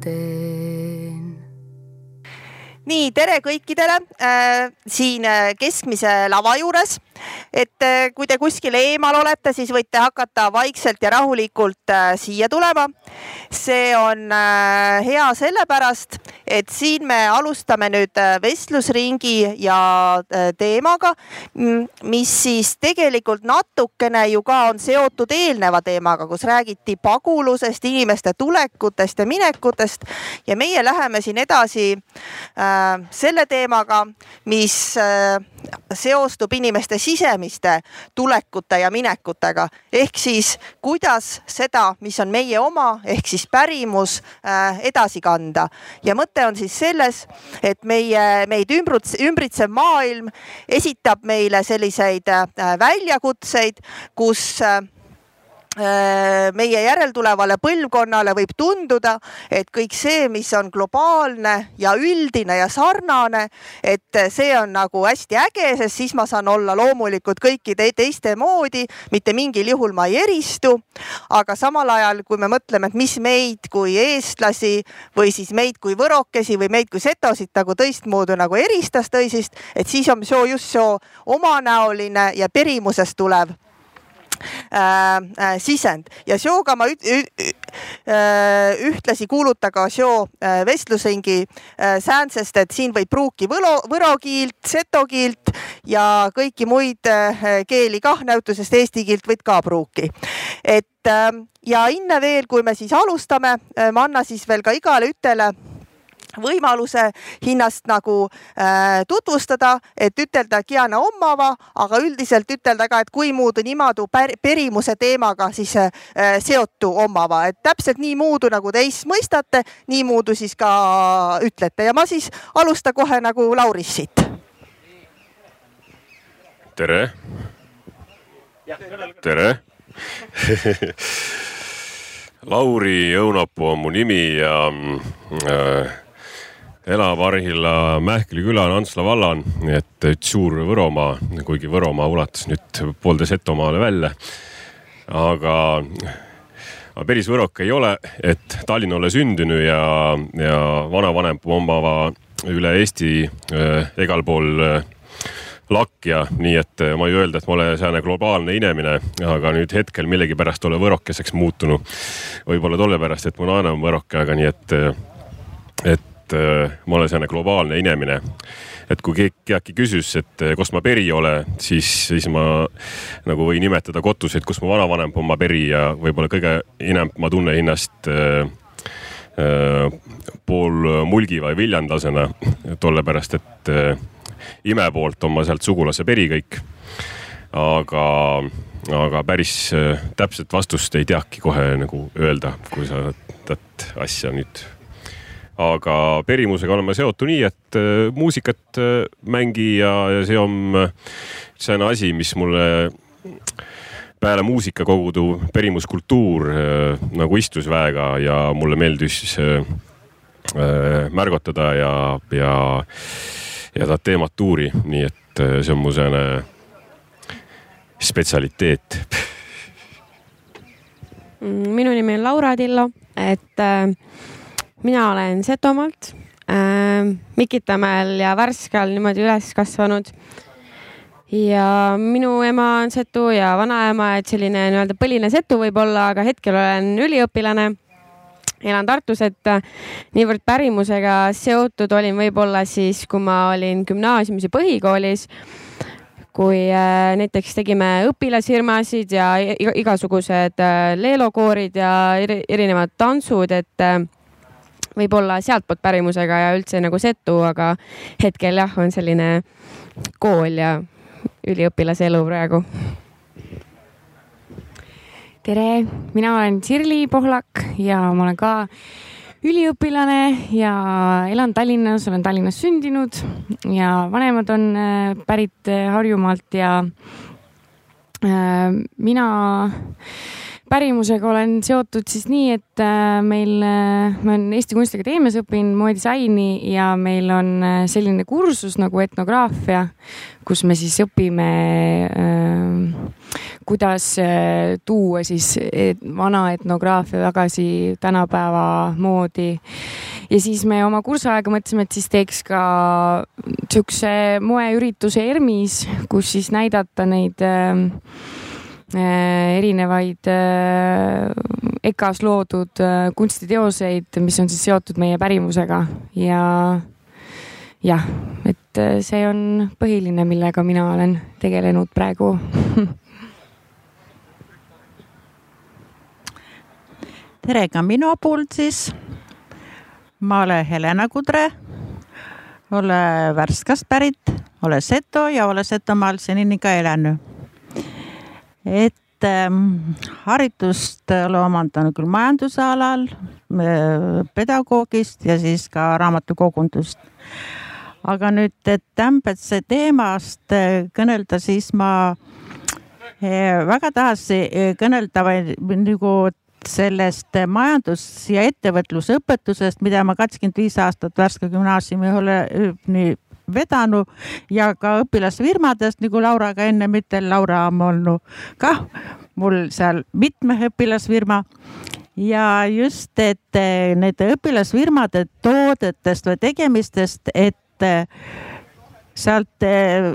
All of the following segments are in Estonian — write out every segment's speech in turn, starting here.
teen nii, tere kõikidele äh, siin äh, keskmise lava juures. et äh, kui te kuskil eemal olete, siis võite hakata vaikselt ja rahulikult äh, siia tulema. see on äh, hea sellepärast, et siin me alustame nüüd äh, vestlusringi ja äh, teemaga, mis siis tegelikult natukene ju ka on seotud eelneva teemaga, kus räägiti pagulusest, inimeste tulekutest ja minekutest. Ja meie läheme siin edasi äh, selle teemaga, mis äh, seostub inimeste sisemiste tulekute ja minekutega. Ehk siis kuidas seda, mis on meie oma ehk siis pärimus äh, edasi kanda. Ja mõte on siis selles, et meie, meid ümbruts, ümbritsev maailm esitab meile selliseid äh, väljakutseid, kus Äh, meie järeltulevale põlvkonnale võib tunduda, et kõik see, mis on globaalne ja üldine ja sarnane, et see on nagu hästi äge, sest siis ma saan olla loomulikult kõikide teiste moodi, mitte mingil juhul ma ei eristu. aga samal ajal, kui me mõtleme, et mis meid kui eestlasi või siis meid kui võrokesi või meid kui setosid nagu teistmoodi nagu eristas teisist, et siis on see just see omanäoline ja perimusest tulev Äh, äh, sisend ja seoga ma äh, ühtlasi kuuluta ka seo äh, vestlusringi äh, säändsest, et siin võib pruuki võlo, võro kiilt, seto kiilt ja kõiki muid äh, keeli kah näutusest eesti kiilt võid ka pruuki. et äh, ja inne veel, kui me siis alustame äh,, ma annan siis veel ka igale ütele võimaluse hinnast nagu äh, tutvustada, et ütelda Kiana omava, aga üldiselt ütelda ka, et kui muudu niimoodi perimuse teemaga siis äh, seotu omava, et täpselt nii muudu nagu teist mõistate, nii muudu siis ka ütlete ja ma siis alusta kohe nagu Lauris siit. tere. tere Lauri Õunapuu on mu nimi ja äh, elab Arhila Mähkli küla Antsla vallan, nii et üks suur Võromaa, kuigi Võromaa ulatus nüüd poolde Setomaale välja. aga, aga päris võrok ei ole, et Tallinnale sündinu ja, ja vanavanem omava üle Eesti äh, igal pool äh, lakja, nii et äh, ma ei öelda, et ma olen sääne globaalne inemine, aga nüüd hetkel millegipärast olen võrokeseks muutunud. võib-olla tolle pärast, et mu naine on võroke, aga nii et, äh, et et äh, ma olen selline globaalne inimene. et kui keegi küsis, et äh, kust ma peri olen, siis, siis ma nagu võin nimetada kotuseid, kus mu vanavanem on ma peri ja võib-olla kõige enam ma tunnen ennast äh, pool mulgi või viljandlasena, tolle pärast, et ime poolt on ma sealt sugulase peri kõik. aga, aga päris täpset vastust ei teagi kohe nagu öelda, kui sa dat asja nüüd aga perimusega oleme seotud nii, et äh, muusikat äh, mängi ja, ja see on äh, selline asi, mis mulle peale muusika kogudu perimuskultuur nagu istus väega ja mulle meeldis märgatada ja, ja, ja ta teemat uuri, nii et see on mu selline spetsialiteet. minu nimi on Laura Tillo, et äh, mina olen Setomaalt äh,, Mikitamäel ja Värskal niimoodi üles kasvanud. ja minu ema on setu ja vanaema, et selline nii-öelda põline setu võib-olla, aga hetkel olen üliõpilane. elan Tartus, et äh, niivõrd pärimusega seotud olin võib-olla siis, kui ma olin gümnaasiumis ja põhikoolis kui äh, näiteks tegime õpilasfirmasid ja igasugused äh, leelokoorid ja erinevad tantsud, et võib-olla sealtpoolt pärimusega ja üldse nagu setu, aga hetkel jah, on selline kool ja üliõpilase elu praegu. tere, mina olen Sirli Pohlak ja ma olen ka üliõpilane ja elan Tallinnas, olen Tallinnas sündinud ja vanemad on äh, pärit äh, Harjumaalt ja äh, mina pärimusega olen seotud siis nii, et äh, meil, äh, ma olen Eesti Kunstiakadeemias õppinud moedisaini ja meil on äh, selline kursus nagu etnograafia, kus me siis õpime äh, kuidas tuua siis vana etnograafia tagasi tänapäeva moodi. ja siis me oma kursuaega mõtlesime, et siis teeks ka siukse moeürituse ERMis, kus siis näidata neid Äh, erinevaid äh, EKA-s loodud äh, kunstiteoseid, mis on siis seotud meie pärimusega ja jah, et see on põhiline, millega mina olen tegelenud praegu tere ka minu poolt siis. ma olen Helena Kudre, olen Värskast pärit, olen seto ja olen Setomaal senini ka elanud et ähm, haridust olen omandanud küll majanduse alal äh,, pedagoogist ja siis ka raamatukogundust. aga nüüd, et Ämbetse teemast äh, kõnelda, siis ma äh, väga tahaks äh, kõnelda või nagu sellest majandus- ja ettevõtlusõpetusest, mida ma kakskümmend viis aastat Värska gümnaasiumi olen nii vedanud ja ka õpilasfirmadest nagu Laura ka enne ütel, Laura on olnud kah mul seal mitme õpilasfirma. Ja just, et eh, nende õpilasfirmade toodetest või tegemistest, et eh, sealt eh,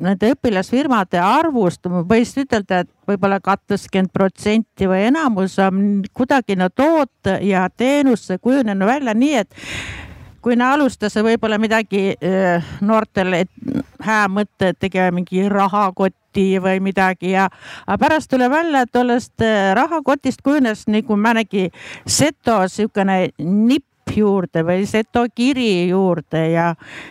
nende õpilasfirmade arvust võis ütelda, et võib-olla kaheksakümmend protsenti või enamus on kuidagi no toot ja teenus kujunenud välja nii, et kui ne alustas võib-olla midagi äh, noortele hää mõte, et tegema mingi rahakotti või midagi ja pärast tuleb välja, et tollest äh, rahakotist kujunes nagu mõnegi seto siukene nipp juurde või Seto kiri juurde ja,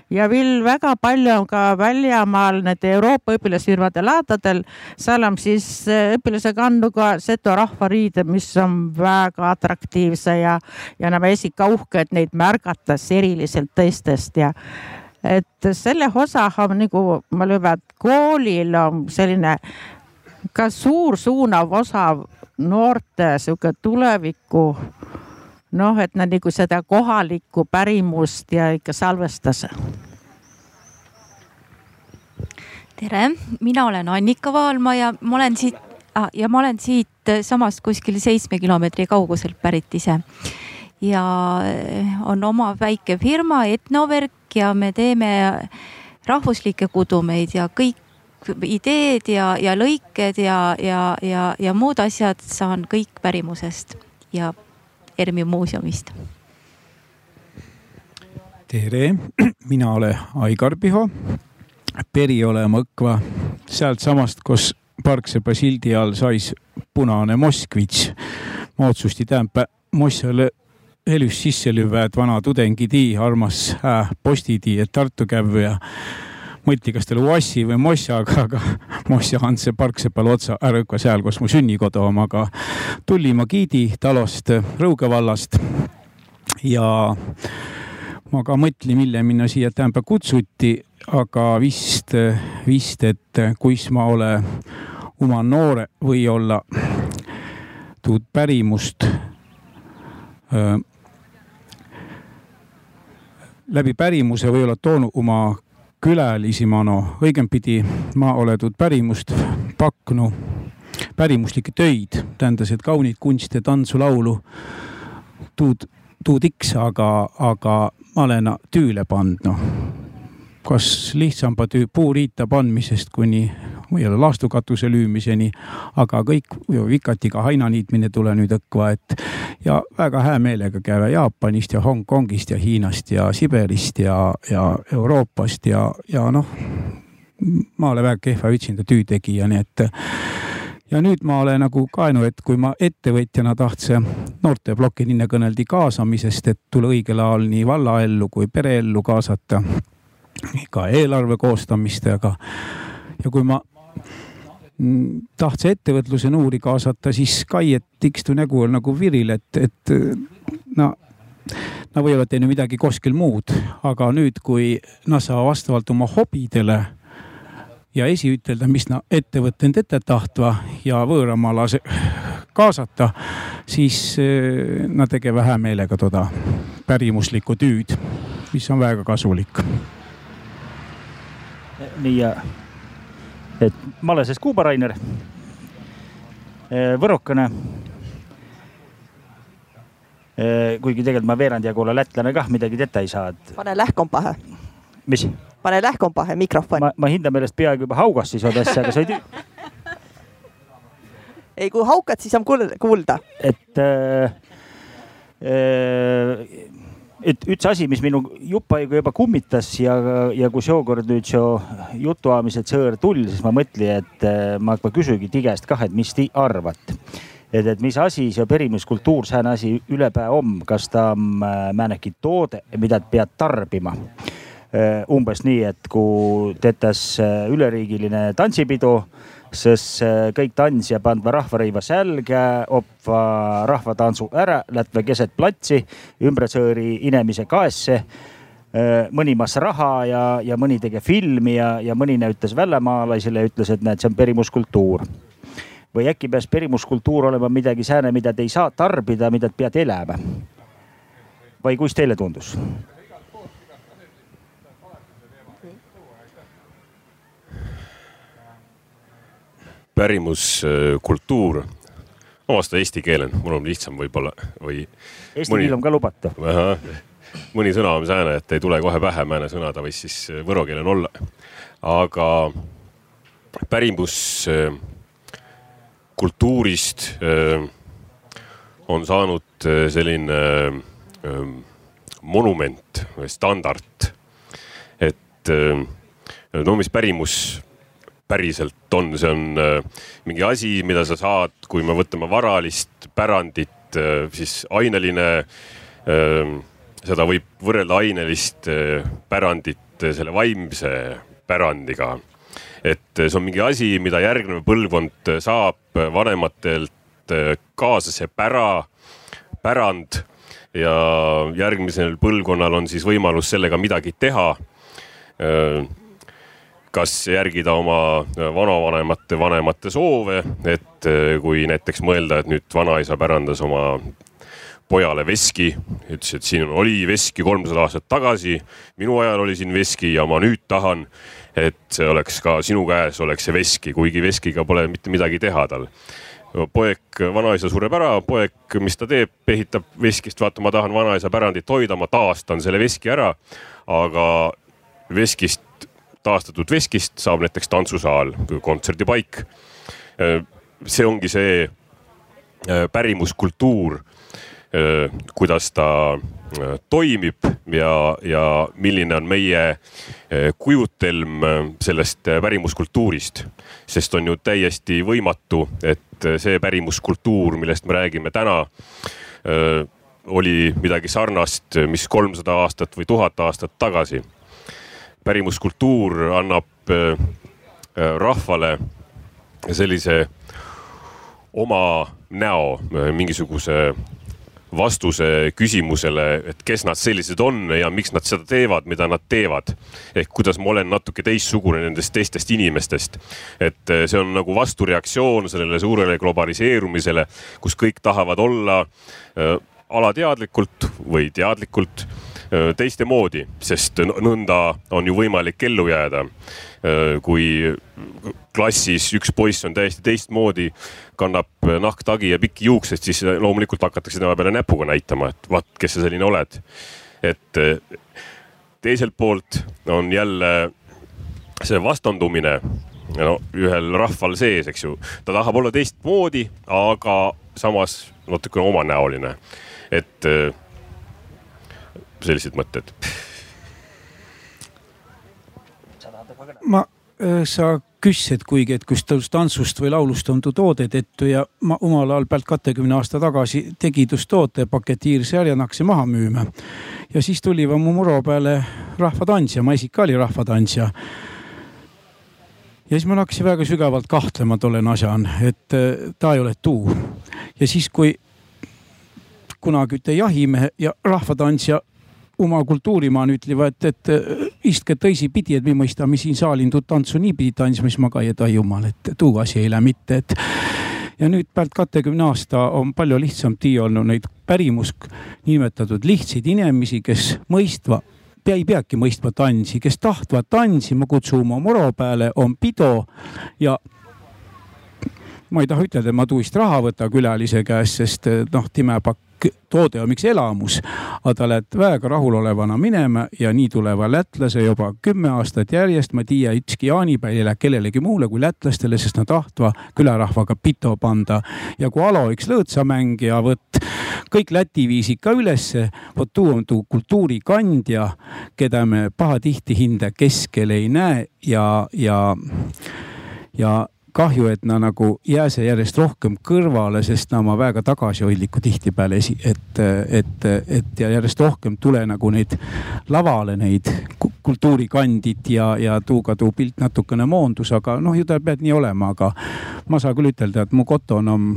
ja veel väga palju on ka väljamaal nende Euroopa õpilasfirmade laadadel. seal on siis äh, õpilase kandnud ka Seto rahvariided, mis on väga atraktiivse ja, ja nad on esika uhke, et neid märgatakse eriliselt teistest ja et selle osa on nagu ma lööban, et koolil on selline ka suur suunav osa noorte sihuke tuleviku noh, et nad nagu seda kohalikku pärimust ja ikka salvestas. tere, mina olen Annika Vaalma ja ma olen siit ah, ja ma olen siit samast kuskil seitsme kilomeetri kauguselt pärit ise. ja eh, on oma väike firma Etnoverk ja me teeme rahvuslikke kudumeid ja kõik ideed ja, ja lõiked ja, ja, ja, ja muud asjad saan kõik pärimusest ja ERMi muuseumist. tere, mina olen Aigar Piho, peri olema Õkva, sealtsamast, kus Parksepa sildi all sais punane Moskvitš. ma otsusti tämpa Mossale elus sisse lüvä, et vana tudengitii armas äh, postiti, et Tartu kävv ja mõtli, kas tal Uassi või Mossa, aga, aga Mossa on see Parksepal otsa ikka seal, kus mu sünnikodu on, aga tuli ma Giidi talost Rõuge vallast. Ja ma ka mõtlen, mille minna siia tähendab kutsuti, aga vist, vist, et kuis ma ole oma noore või olla tuud pärimust öö, läbi pärimuse või olla toonud oma külalisimano, õigemini ma olen tuud pärimust pakkunud, pärimuslikke töid, tähendas, et kaunit kunsti, tantsu, laulu, tuud, tuud iks, aga, aga ma olen tüüle pannud, noh. kas lihtsamba töö puuriita pandmisest kuni või-olla laastukatuse lüümiseni, aga kõik vikatiga haina niitmine tule nüüd õkva, et ja väga hää meelega käiva Jaapanist ja Hongkongist ja Hiinast ja Siberist ja, ja Euroopast ja, ja noh, ma olen väga kehva üksinda tüütegija, nii et ja nüüd ma olen nagu kaenu, et kui ma ettevõtjana tahtsin noorteploki linna kõneldi kaasamisest, et tule õigel ajal nii vallaellu kui pereellu kaasata, ka eelarve koostamist, aga ja kui ma tahtsin ettevõtluse nuuri kaasata, siis Kaiet tikstu nägu on nagu viril, et, et no nad võivad teinud midagi kuskil muud, aga nüüd, kui saavad vastavalt oma hobidele ja esiütelda, mis nad ettevõtted ette tahtva ja võõramaalase kaasata, siis äh, nad tegevad hää meelega toda pärimuslikku tüüd, mis on väga kasulik. nii ja, et Maleses Kuuba Rainer, võrokene kuigi tegelikult ma veerand jagu olen lätlane kah, midagi teha ei saa, et. pane lähkombahe. mis? pane lähkombahe mikrofon. ma, ma hinda meelest peaaegu juba haugas siis odesse, aga sa ei tea. ei, kui haukad, siis on kuulda. et äh,, äh, et üks asi, mis minu jupaiga juba kummitas ja, ja kui seekord nüüd see jutuajamised sõõr tuli, siis ma mõtlen, et äh, ma küsigi ti käest kah, et mis te arvate et, et mis asi see perimiskultuur, sääne asi ülepää om, kas ta on äh, määnegi toode, mida pead tarbima. Äh, umbes nii, et kui tetas üleriigiline tantsipidu sest kõik tantsija pandva rahvarõiva selga, opva rahvatantsu ära, lätve keset platsi, ümbrasõõri inemise kaesse mõni mas raha ja, ja mõni tegi filmi ja, ja mõni näitas väljamaalaisele ja ütles, et näed, see on perimuskultuur. või äkki peaks perimuskultuur olema midagi sääne, mida te ei saa tarbida, mida te peate elama? või kuis teile tundus? Pärimuskultuur, ma vastan eesti keelen, mul on lihtsam võib-olla või. Eesti keel on ka lubatav. mõni sõna on sääne, et ei tule kohe pähe, mõne sõna ta võis siis võro keelen olla. aga pärimuskultuurist äh, on saanud äh, selline äh, monument või standard, et no mis pärimus päriselt on, see on äh, mingi asi, mida sa saad, kui me võtame varalist pärandit, äh, siis aineline. Ähm, seda võib võrrelda ainelist äh, pärandit selle vaimse pärandiga. et see on mingi asi, mida järgnev põlvkond saab vanematelt kaasa, see pära, pärand ja järgmisel põlvkonnal on siis võimalus sellega midagi teha kas järgida oma äh, vanavanemate vanemate soove, et äh, kui näiteks mõelda, et nüüd vanaisa pärandas oma pojale veski, ütles, et siin oli veski kolmsada aastat tagasi, minu ajal oli siin veski ja ma nüüd tahan, et see oleks ka sinu käes, oleks see veski, kuigi veskiga pole mitte midagi teha tal poeg, vanaisa sureb ära, poeg, mis ta teeb, ehitab veskist, vaata, ma tahan vanaisa pärandit hoida, ma taastan selle veski ära. aga veskist taastatud veskist saab näiteks tantsusaal, kontserdipaik. see ongi see äh, pärimuskultuur, äh, kuidas ta äh, toimib ja, ja milline on meie kujutelm sellest pärimuskultuurist. sest on ju täiesti võimatu, et see pärimuskultuur, millest me räägime täna, oli midagi sarnast, mis kolmsada aastat või tuhat aastat tagasi pärimuskultuur annab äh, äh, rahvale sellise oma näo, äh, mingisuguse vastuse küsimusele, et kes nad sellised on ja miks nad seda teevad, mida nad teevad. ehk kuidas ma olen natuke teistsugune nendest teistest inimestest. et see on nagu vastureaktsioon sellele suurele globaliseerumisele, kus kõik tahavad olla äh, alateadlikult või teadlikult teiste moodi, sest nõnda on ju võimalik ellu jääda. kui klassis üks poiss on täiesti teistmoodi, kannab nahktagi ja pikki juukseid, siis loomulikult hakatakse tema peale näpuga näitama, et vaat, kes sa selline oled. et teiselt poolt on jälle see vastandumine no ühel rahval sees, eks ju, ta tahab olla teistmoodi, aga samas natukene omanäoline, et sellised mõtted? ma, äh, sa küsisid kuigi, et kus tõus tantsust või laulust on tu toode tehtud ja ma omal ajal pealt kahekümne aasta tagasi tegi toote, paketiirse ära ja hakkasin maha müüma. ja siis tuli mu muro peale rahvatantsija, ma isik oli rahvatantsija ja siis ma hakkasin väga sügavalt kahtlema tolle asjan, et äh, ta ei ole tuu. ja siis, kui kunagi üte jahimehe ja rahvatantsija oma kultuurimaan ütlevad, et, et istke tõsipidi, et me mõistame siin saalin tuud tantsu niipidi tantsima, siis ma ka ei tea jumal, et tuu asi ei lähe mitte, et. Ja nüüd pärast kahtekümne aasta on palju lihtsam tii olnud neid pärimus nimetatud lihtsaid inimesi, kes mõistva pea ei peagi mõistma tansi, kes tahtvad tantsima kutsuma moro peale, on pido. Ja ma ei taha ütelda, et ma tuist raha võta külalise käest, sest noh, timepakk toode on miks elamus, aga ta läheb väega rahulolevana minema ja nii tuleva lätlase juba kümme aastat järjest. ma tiia, ükski jaanipäev ei lähe kellelegi muule kui lätlastele, sest nad tahtva külarahvaga pito panda. ja kui Alo üks lõõtsamäng ja vot kõik Läti viisid ka ülesse, vot tuu on tuu kultuuri kandja, keda me pahatihti hinde keskel ei näe ja, ja ja kahju, et na nagu jääse järjest rohkem kõrvale, sest na oma väga tagasihoidliku tihtipeale esi, et, et, et ja järjest rohkem tule nagu neid lavale neid kultuurikandid ja, ja tuuga tuu pilt natukene moondus, aga noh, ju ta peab nii olema, aga ma saan küll ütelda, et mu koton on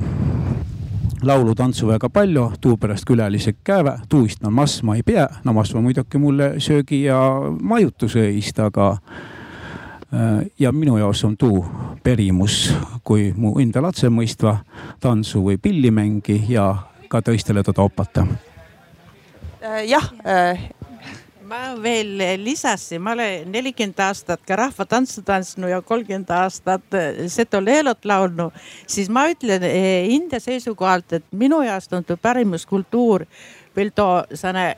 laulu-tantsu väga palju, tuu pärast külalised käive, tuust no massma ei pea, no massma muidugi mulle söögi ja majutuse eest, aga ja minu jaoks on tuu perimus, kui mu enda lapse mõistva tantsu või pillimängi ja ka teistele teda opata. Äh, jah äh, ma veel lisasin, ma olen nelikümmend aastat ka rahvatantsu tantsinud ja kolmkümmend aastat Seto Leelot laulnud, siis ma ütlen enda seisukohalt, et minu jaoks tundub pärimuskultuur veel too säärane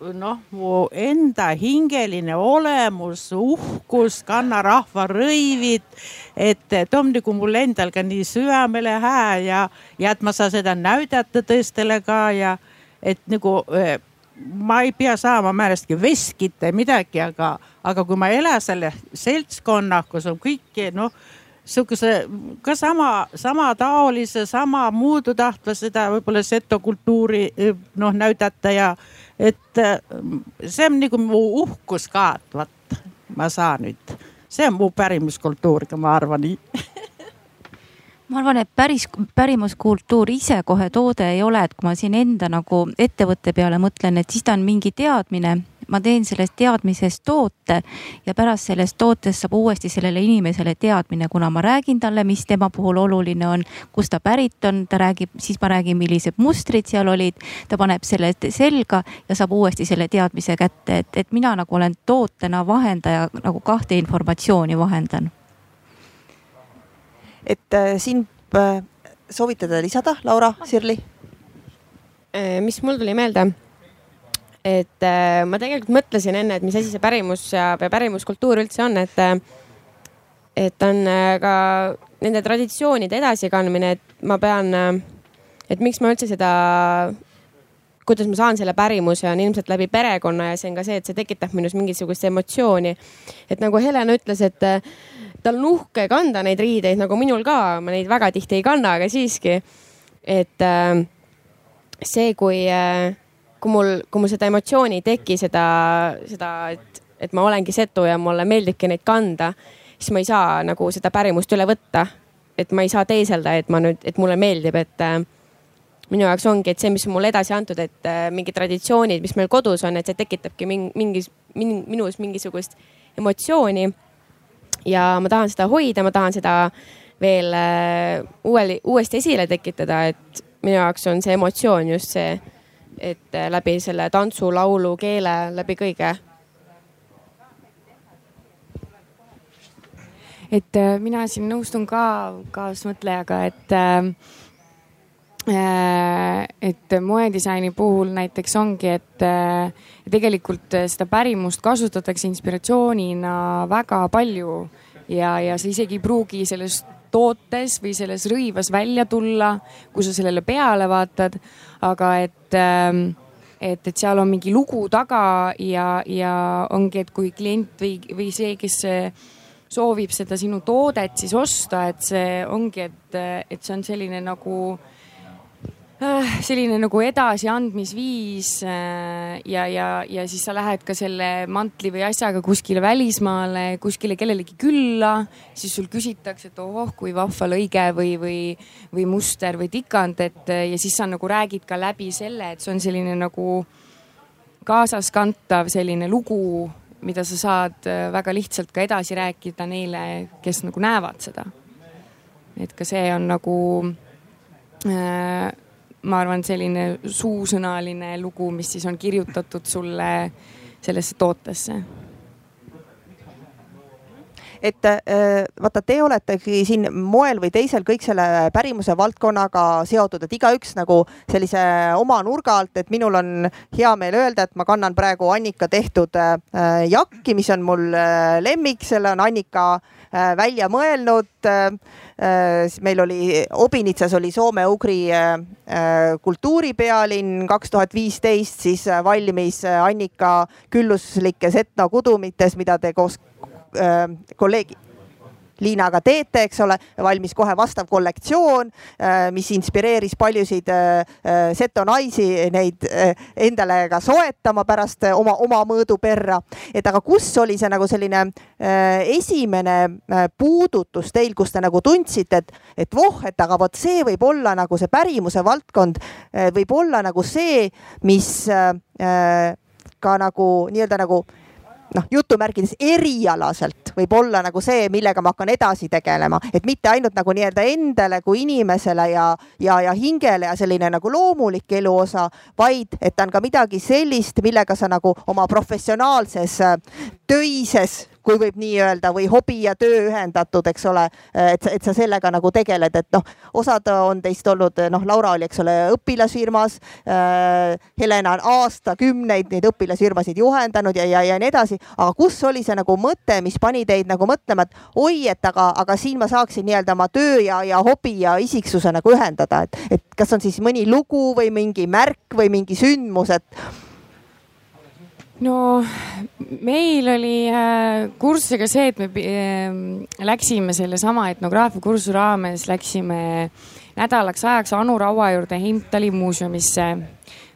noh, mu enda hingeline olemus, uhkus, kannarahva rõivid. et too on nagu mul endal ka nii südamele hää ja, ja et ma saan seda näidata teistele ka ja et nagu eh, ma ei pea saama määrastki veskit või midagi, aga, aga kui ma elan selle seltskonna, kus on kõik noh sihukese ka sama, samataolise, sama muudu tahtva seda võib-olla seto kultuuri eh, noh näidata ja et äh, see on nagu mu uhkus ka, et vot ma saan nüüd, see on mu pärimuskultuur, ma arvan nii ma arvan, et päris pärimuskultuur ise kohe toode ei ole, et kui ma siin enda nagu ettevõtte peale mõtlen, et siis ta on mingi teadmine ma teen sellest teadmisest toote ja pärast sellest tootest saab uuesti sellele inimesele teadmine, kuna ma räägin talle, mis tema puhul oluline on, kust ta pärit on, ta räägib, siis ma räägin, millised mustrid seal olid. ta paneb selle selga ja saab uuesti selle teadmise kätte, et, et mina nagu olen tootena vahendaja nagu kahte informatsiooni vahendan. Et äh, siin äh, soovitada lisada, Laura Sirli? Äh, mis mul tuli meelde et ma tegelikult mõtlesin enne, et mis asi see pärimus ja, ja pärimuskultuur üldse on, et, et on ka nende traditsioonide edasikandmine, et ma pean et miks ma üldse seda, kuidas ma saan selle pärimuse, on ilmselt läbi perekonna ja see on ka see, et see tekitab minus mingisugust emotsiooni. et nagu Helena ütles, et tal on uhke kanda neid riideid nagu minul ka, ma neid väga tihti ei kanna, aga siiski. et äh, see, kui äh, kui mul, kui mul seda emotsiooni ei teki, seda, seda, et, et ma olengi setu ja mulle meeldibki neid kanda, siis ma ei saa nagu seda pärimust üle võtta. et ma ei saa teeselda, et ma nüüd, et mulle meeldib, et äh, minu jaoks ongi, et see, mis on mulle edasi antud, et äh, mingid traditsioonid, mis meil kodus on, et see tekitabki mingis min,, minus mingisugust emotsiooni. Ja ma tahan seda hoida, ma tahan seda veel äh, uueli, uuesti esile tekitada, et minu jaoks on see emotsioon just see et äh, läbi selle tantsu, laulu, keele, läbi kõige. et äh, mina siin nõustun ka kaasmõtlejaga, et et moedisaini puhul näiteks ongi, et tegelikult seda pärimust kasutatakse inspiratsioonina väga palju ja, ja see isegi ei pruugi selles tootes või selles rõivas välja tulla, kui sa sellele peale vaatad. aga et, ähm, et, et seal on mingi lugu taga ja, ja ongi, et kui klient või, või see, kes soovib seda sinu toodet siis osta, et see ongi, et, et see on selline nagu Äh, selline nagu edasiandmisviis äh, ja, ja, ja siis sa lähed ka selle mantli või asjaga kuskile välismaale, kuskile kellelegi külla, siis sul küsitakse, et ohoh, kui vahva lõige või, või, või muster või tikand, et ja siis sa nagu räägid ka läbi selle, et see on selline nagu kaasaskantav selline lugu, mida sa saad äh, väga lihtsalt ka edasi rääkida neile, kes nagu näevad seda. et ka see on nagu ma arvan, selline suusõnaline lugu, mis siis on kirjutatud sulle sellesse tootesse. Et äh, vaata, te oletegi siin moel või teisel kõik selle pärimuse valdkonnaga seotud, et igaüks nagu sellise oma nurga alt, et minul on hea meel öelda, et ma kannan praegu Annika tehtud äh, jakki, mis on mul äh, lemmik, selle on Annika välja mõelnud. meil oli Obinitsas oli soome-ugri kultuuripealinn kaks tuhat viisteist, siis valmis Annika külluslikes etnokudumites, mida te koos äh, kolleegi Liinaga teete, eks ole, valmis kohe vastav kollektsioon, äh, mis inspireeris paljusid äh, äh, seto naisi neid endale ka soetama pärast oma, oma mõõduperra. et aga kus oli see nagu selline esimene puudutus teil, kus te nagu tundsite, et, et voh, et aga vot see võib olla nagu see pärimuse valdkond, võib olla nagu see, mis ka nagu nii-öelda nagu noh, jutumärkides erialaselt võib olla nagu see, millega ma hakkan edasi tegelema, et mitte ainult nagu nii-öelda endale kui inimesele ja, ja, ja hingele ja selline nagu loomulik eluosa, vaid et ta on ka midagi sellist, millega sa nagu oma professionaalses töises kui võib nii öelda, või hobi ja töö ühendatud, eks ole, et, et sa sellega nagu tegeled, et noh, osad on teist olnud, noh, Laura oli, eks ole, õpilasfirmas äh,. Helena on aastakümneid neid õpilasfirmasid juhendanud ja, ja, ja nii edasi, aga kus oli see nagu mõte, mis pani teid nagu mõtlema, et oi, et aga, aga siin ma saaksin nii-öelda oma töö ja, ja hobi ja isiksuse nagu ühendada, et, et kas on siis mõni lugu või mingi märk või mingi sündmus, et no meil oli äh, kursusega see, et me äh, läksime sellesama etnograafia kursuse raames, läksime nädalaks ajaks Anu Raua juurde Heimtali muuseumisse,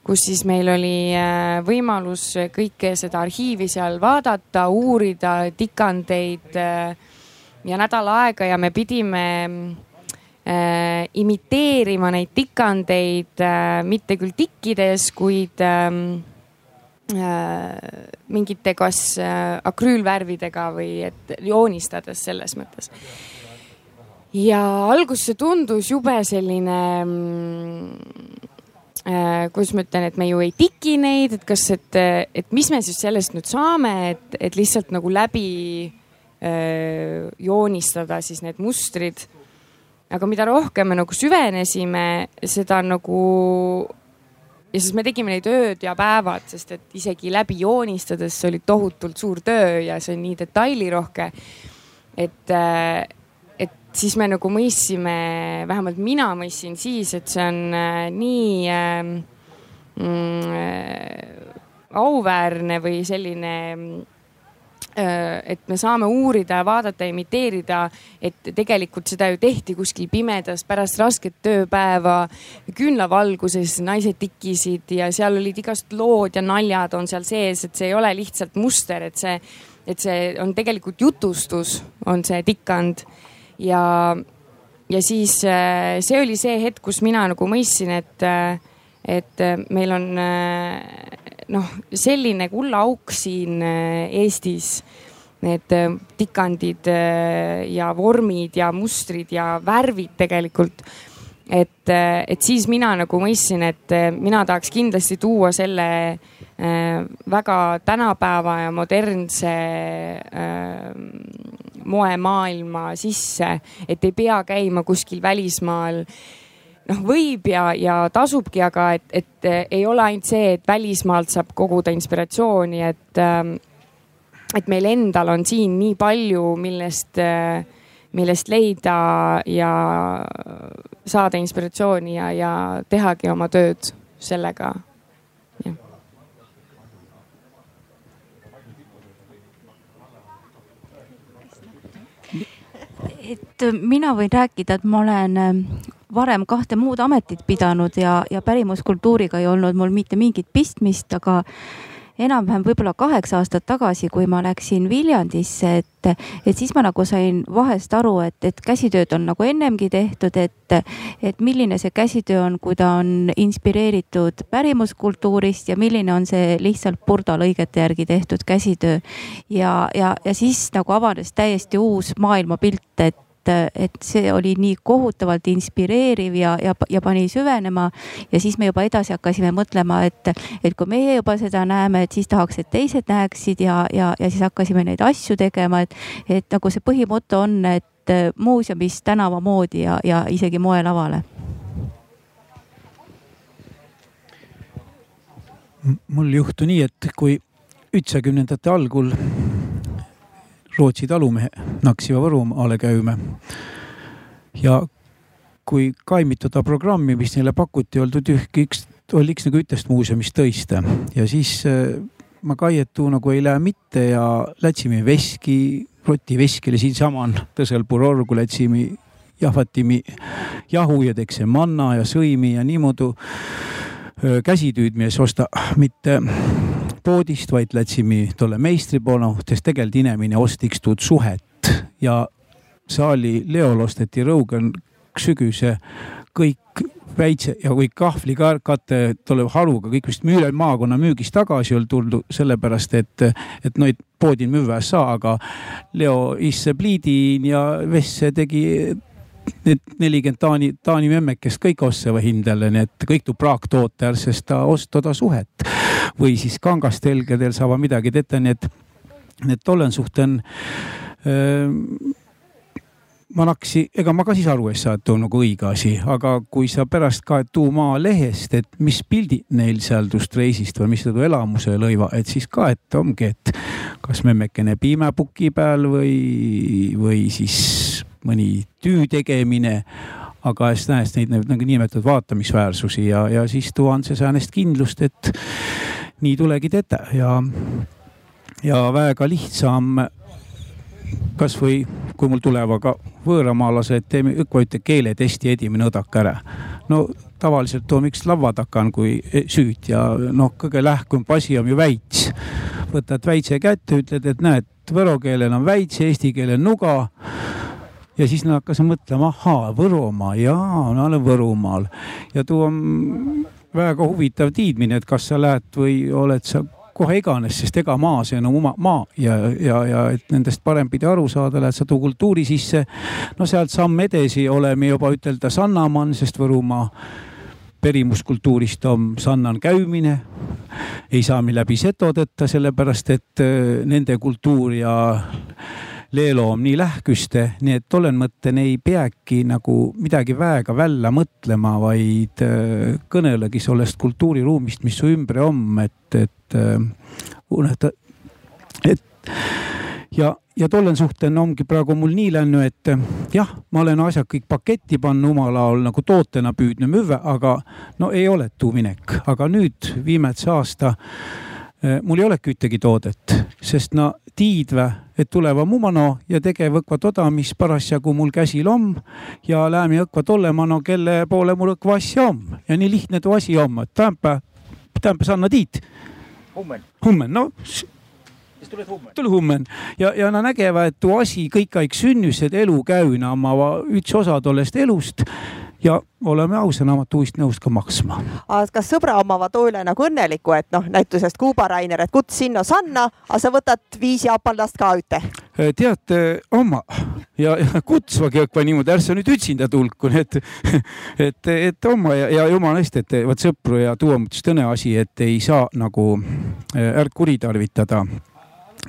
kus siis meil oli äh, võimalus kõike seda arhiivi seal vaadata, uurida tikandeid ja nädal aega ja me pidime äh, imiteerima neid tikandeid äh, mitte küll tikkides, kuid äh, Äh, mingite kas äh, akrüülvärvidega või et joonistades selles mõttes. ja alguses see tundus jube selline mm, äh,, kuidas ma ütlen, et me ju ei tiki neid, et kas, et, et mis me siis sellest nüüd saame, et, et lihtsalt nagu läbi äh, joonistada siis need mustrid. aga mida rohkem me nagu süvenesime, seda nagu ja siis me tegime neid ööd ja päevad, sest et isegi läbi joonistades oli tohutult suur töö ja see on nii detailirohke. et, äh, et siis me nagu mõistsime, vähemalt mina mõistsin siis, et see on äh, nii ähm, mm, äh, auväärne või selline Äh, et me saame uurida vaadata imiteerida, et tegelikult seda ju tehti kuskil pimedas pärast rasket tööpäeva, küünlavalguses naised tikkisid ja seal olid igast lood ja naljad on seal sees, et see ei ole lihtsalt muster, et see, et see on tegelikult jutustus, on see tikkand. Ja, ja siis äh, see oli see hetk, kus mina nagu mõistsin, et, äh, et meil on noh, selline kullaauk siin äh, Eestis. Need äh, tikandid äh, ja vormid ja mustrid ja värvid tegelikult. et, et siis mina nagu mõistsin, et mina tahaks kindlasti tuua selle väga tänapäeva ja modernse moemaailma sisse, et ei pea käima kuskil välismaal noh, võib ja, ja tasubki, aga et, et ei ole ainult see, et välismaalt saab koguda inspiratsiooni, et, ähm, et meil endal on siin nii palju, millest, äh, millest leida ja saada inspiratsiooni ja, ja tehagi oma tööd sellega. et mina võin rääkida, et ma olen ähm, varem kahte muud ametit pidanud ja, ja pärimuskultuuriga ei olnud mul mitte mingit pistmist, aga enam-vähem võib-olla kaheksa aastat tagasi, kui ma läksin Viljandisse, et, et siis ma nagu sain vahest aru, et, et käsitööd on nagu ennemgi tehtud, et, et milline see käsitöö on, kui ta on inspireeritud pärimuskultuurist ja milline on see lihtsalt purdalõigete järgi tehtud käsitöö. ja, ja, ja siis nagu avanes täiesti uus maailmapilt, et et see oli nii kohutavalt inspireeriv ja, ja, ja pani süvenema. ja siis me juba edasi hakkasime mõtlema, et, et kui meie juba seda näeme, et siis tahaks, et teised näeksid ja, ja, ja siis hakkasime neid asju tegema, et, et nagu see põhimoto on, et muuseumist tänava moodi ja, ja isegi moelavale mul juhtu nii, et kui üheksakümnendate algul Rootsi talumehe naksiva Võrumaale käime ja kui kaimitada programmi, mis neile pakuti, oldud üks, oli üks nagu ütest muuseumist tõista. Ja siis äh, ma kaiet nagu ei lähe mitte ja lätsime veski, roti veski oli siinsaman tõsel purorgu, lätsime jahvatimi jahu ja teeks manna ja sõimi ja niimoodi käsitüüdmies osta mitte poodist, vaid läksime tolle meistri poole, sest tegelikult inimene ostiks tuud suhet. Ja saali leol osteti rõugen sügise kõik väikse ja kui kahvlikate tolle haruga kõik vist müüle maakonna müügist tagasi oli tulnud, sellepärast et, et neid poodi müüa ei saa, aga Leo isse pliidin ja Vesse tegi need nelikümmend Taani, Taani memmekest kõik ostava hindele, nii et kõik tuu praaktoote, sest ta ostoda suhet või siis kangast helgedel saavad midagi teha, nii et, nii et tollen suhten öö, ma naksi, ega ma ka siis aru ei saa, et on nagu õige asi, aga kui sa pärast ka tuu Maalehest, et mis pildid neil seal tust reisist või mis tuu elamuse lõiva, et siis ka, et ongi, et kas memmekene piimepuki peal või, või siis mõni töö tegemine aga siis nähes neid nagu nimetatud vaatamisväärsusi ja, ja siis tuuan see säänest kindlust, et nii tulegi teha ja, ja väga lihtsam kasvõi kui mul tulevad ka võõramaalased, teeme õkva keeletesti edimine õdak ära. no tavaliselt toome üks laua takan kui süüd ja noh, kõige lähkum asi on ju väits. võtad väitse kätte, ütled, et näed, võro keelel on väits, eesti keelel nuga ja siis nad hakkasid mõtlema, ahaa, Võrumaa, jaa, ma olen Võrumaal ja too on väga huvitav tiidmine, et kas sa lähed või oled sa kohe iganes, sest ega maa, see on oma maa ja, ja, ja et nendest parempidi aru saada, lähed sa too kultuuri sisse. no sealt samm edasi oleme juba ütelda Sannamann, sest Võrumaa perimuskultuurist on sannan käimine. ei saa me läbi seto tõtta, sellepärast et äh, nende kultuur ja leeloom nii lähküste, nii et tollen mõtten ei peagi nagu midagi väega välja mõtlema, vaid äh, kõnelegi sellest kultuuriruumist, mis su ümber on, et, et äh, uneta, et ja, ja tollen suhten ongi praegu mul nii läinud, et äh, jah, ma olen asjad kõik paketti pannud omal ajal nagu tootena püüdnud müüa, aga no ei ole tuu minek, aga nüüd viimase aasta mul ei olegi ühtegi toodet, sest no tiidvä, et tuleva mumano ja tegev õkva toda, mis parasjagu mul käsil on ja läämi õkva tolemano, kelle poole mul õkva asja on ja nii lihtne too asi on, et tähendab, tähendab, sa anna tiit. Hummen. Hummen, no. Tuli hummen. Ja, ja nad nägevad, et too asi kõik aeg sünnüs, et elu käüna oma üks osa tollest elust ja oleme ausad, nad tuist nõus ka maksma. kas sõbra omavad toole nagu õnnelikku, et noh, näitusest Kuuba Rainer, et kuts sinna sanna, aga sa võtad viis jaapandlast ka üte? teate, oma ja, ja kutsvagi õkva niimoodi, ärsa nüüd üksinda tulku, et, et, et oma ja, ja jumala eest, et vot sõpru ja tuua mõttes tõne asi, et ei saa nagu ärk kuritarvitada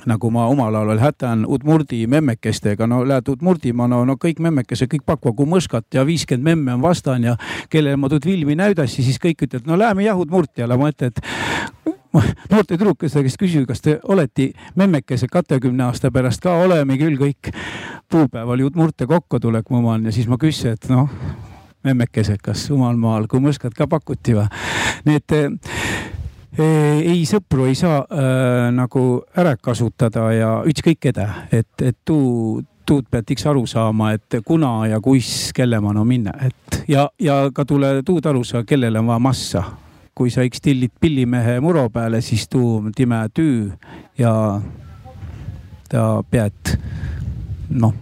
nagu ma omal ajal veel hätan Udmurdi memmekestega, no lähed Udmurdimaa, no, kõik memmekesed, kõik pakuvad mõskat ja viiskümmend memme on vastan ja kellele ma tuud filmi näidasin, siis kõik ütlevad, no lähme jah Udmurti jälle, ma ütlen, et noorte tüdrukeste käest küsin, kas te olete memmekesed katekümne aasta pärast ka, oleme küll kõik. puupäeval Udmurte kokku tulek mu omal ja siis ma küsin, et noh, memmekesed, kas omal maal, kui mõskat ka pakuti või? nii et ei, sõpru ei saa äh, nagu ära kasutada ja ükskõik keda, et, et tuu, tuud pead iks aru saama, et kuna ja kuis, kelle ma no minna, et ja, ja ka tule tuud aru saa, kellele on vaja massa. kui sa iks tillid pillimehe muro peale, siis tuu on time tüü ja ta pead noh.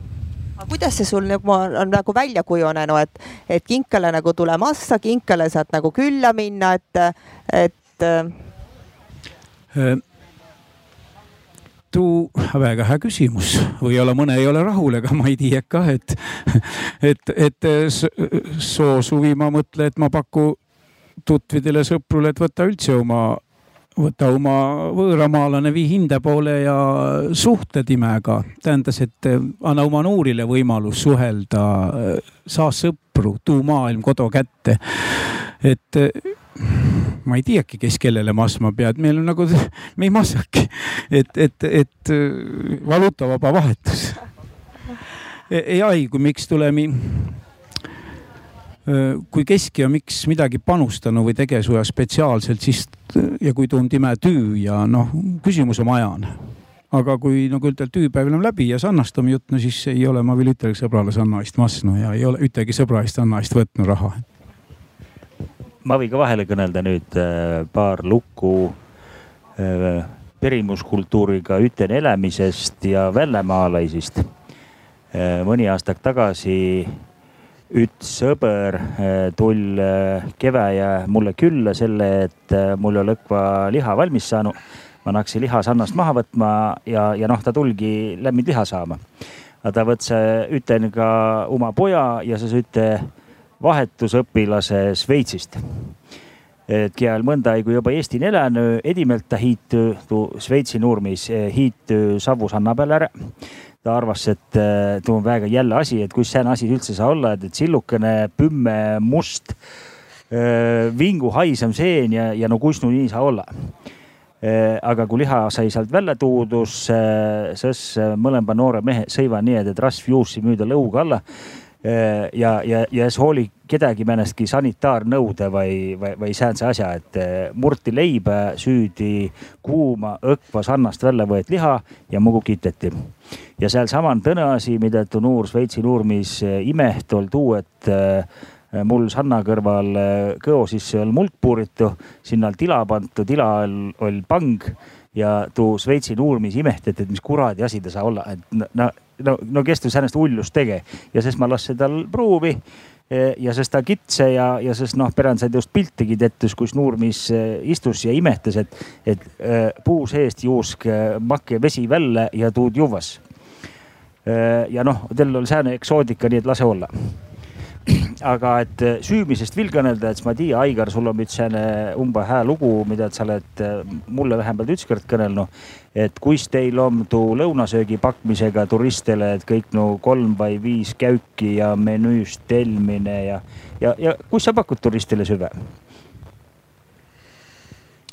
Kuidas see sul nagu on nagu välja kujunenud, et, et kinkele nagu tule massa, kinkele saad nagu külla minna, et, et tuu väga hea küsimus, võib-olla mõne ei ole rahul, ega ma ei tea kah, et, et, et soo suvi ma mõtlen, et ma paku tuttvidele, sõprule, et võta üldse oma võta oma võõramaalane, vii hinde poole ja suhtle timega. tähendas, et anna oma noorile võimalus suhelda, saa sõpru, tuu maailm kodu kätte. et ma ei teagi, kes kellele massma pead, meil on nagu, me ei massaki, et, et, et valuutavaba vahetus. ei aigu, miks tuleme kui keski on miks midagi panustanud või tegesuja spetsiaalselt, siis ja kui tund ime tüü ja noh, küsimus on ajan. aga kui nagu ütelda, tüüpäev enam läbi ja sannastame jutt, no siis ei ole ma veel ütelgi sõbrale sanna eest massnud ja ei ole ühtegi sõbra eest sanna eest võtnud raha. Ma võin ka vahele kõnelda nüüd paar lugu perimuskultuuriga üten elamisest ja vällemaalaisist. mõni aasta tagasi üks sõber tull eh, keväja mulle külla selle, et mul ole õkva liha valmis saanud. ma naksin lihasannast maha võtma ja, ja noh, ta tulgi lämmind liha saama. ta võttis, ütlen ka oma poja ja siis üte vahetusõpilase Šveitsist. et kiel mõnda aigu juba Eesti elänu, edimelt ta hiitu Šveitsi nurmis, hiitu Savusanna peale ära ta arvas, et äh, tuu on väga jälle asi, et kus sääne asi üldse saa olla, et, sillukene pümme must äh, vingu haisem seen ja, ja no kus nu nii saa olla aga kui liha sai sealt välja tuudus, siis mõlema noore mehe sõiva nii, et rasv juussi müüda lõuga alla ja, ja, ja siis hooli kedagi mõnestki sanitaarnõude või, või, või säänse asja, et äh, murti leiba, süüdi kuuma õkva sannast välja võet liha ja mugu kiteti. ja sealsama on tõne asi, mida tu nuur Šveitsi nuurmis äh, imeht ol tuu, et mul sanna kõrval kõo sisse all mulk puuritu, sinna all tila pantu, tila oli pang ja tuu Šveitsi nuurmis imehtati, et mis kuradi asi ta saa olla, et no no, no kes ta säänest hullust tege ja siis ma lasin tal pruuvi e, ja sest ta kitse ja, ja sest noh, perand said just piltigi tehtud, kus Nurmis e, istus ja imetas, et, et e, puu seest juusk makke vesi välja ja tuud juvas. ja noh, tal oli sääne eksoodika, nii et lase olla aga et äh, süümisest veel kõnelda, et siis ma tiia, Aigar, sul on nüüd selline umbe hää lugu, mida sa oled äh, mulle vähemalt ükskord kõnelnud. et kus teil on tuu lõunasöögi pakmisega turistile, et kõik no kolm või viis käuki ja menüüst telmine ja, ja, ja kus sa pakud turistile süve?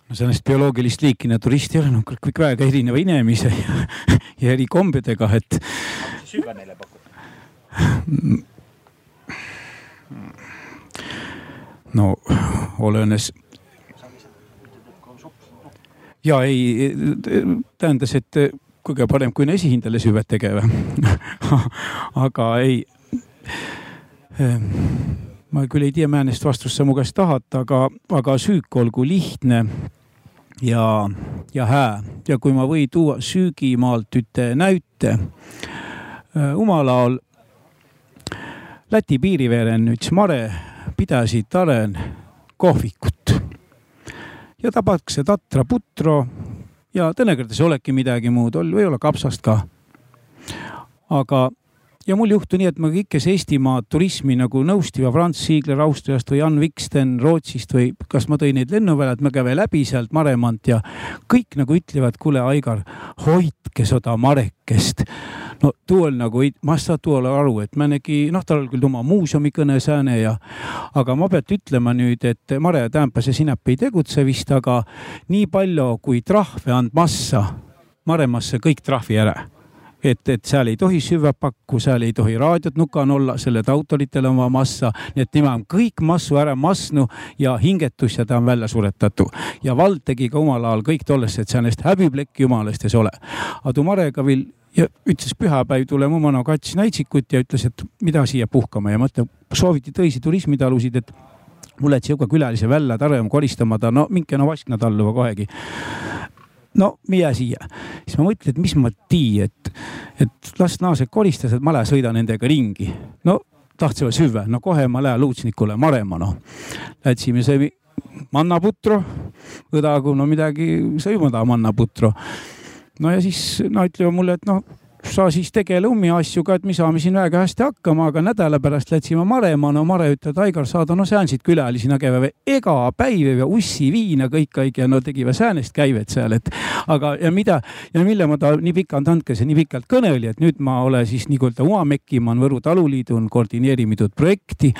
no sellest bioloogilist liiki need turist ei ole, noh kõik väga erineva inimese ja, ja eri kombedega, et. süve neile pakkud? No olenes. ja ei, tähendas, et kõige parem, kui on esihindele süvet tegema aga ei. ma küll ei tea, määnest vastust sa mu käest tahad, aga, aga süük olgu lihtne ja, ja hää ja kui ma või tuua süügimaalt üte näite. Umalaol Läti piiriveeren üks Mare pidasid aren kohvikut ja tabakse tatra putro ja tõenäoliselt ei olegi midagi muud, võib-olla kapsast ka. aga, ja mul juhtu nii, et ma kõikes Eestimaa turismi nagu nõustiva Franz Ziegler Austriast või Jan Viksten Rootsist või kas ma tõin neid lennuväljad, ma käin läbi sealt Maremant ja kõik nagu ütlevad, kuule, Aigar, hoidke seda Marekest. No too oli nagu, ma ei saa too aru, et ma nägi, noh, tal oli küll oma muuseumi kõne sääne ja, aga ma pean ütlema nüüd, et Mare Tämpase sinap ei tegutse vist, aga nii palju kui trahve and massa, Maremasse kõik trahvi ära et, et seal ei tohi süvapakku, seal ei tohi raadiot nukan olla, selle autoritel on vaja massa, nii et tema on kõik massu ära massnu ja hingetus ja ta on välja suretatu. ja vald tegi ka omal ajal kõik tollest, et sellest häbiplekki jumalast ei ole. aga tuu Marega veel ja ütles pühapäev tuleme oma no kats näitsikut ja ütles, et mida siia puhkama ja mõtle, sooviti tõisi turismitalusid, et mulle et sihuke külalise välja tarem koristamata, no minge no vaskna talluva kohegi. No mine siia, siis ma mõtlen, et mis ma tii, et, et las naased koristas, et ma lähen sõidan nendega ringi. no tahtsime süüa, no kohe ma lähen luutsnikule marema, noh. Läksime see mannaputro, õdagu no midagi sõimada mannaputro no ja siis no ütleme mulle, et noh sa siis tegele ummi asjuga, et me saame siin väga hästi hakkama, aga nädala pärast läksime Marema, no Mare ütleb, Aigar, saada no säänsid külalisi nägema ega päiv ja ussi viina kõik ja no tegime säänest käivet seal, et aga ja mida ja mille ma ta nii pikalt andkes ja nii pikalt kõneli, et nüüd ma olen siis nii-öelda UAMEC-i, ma olen Võru taluliidu koordineeritud projekti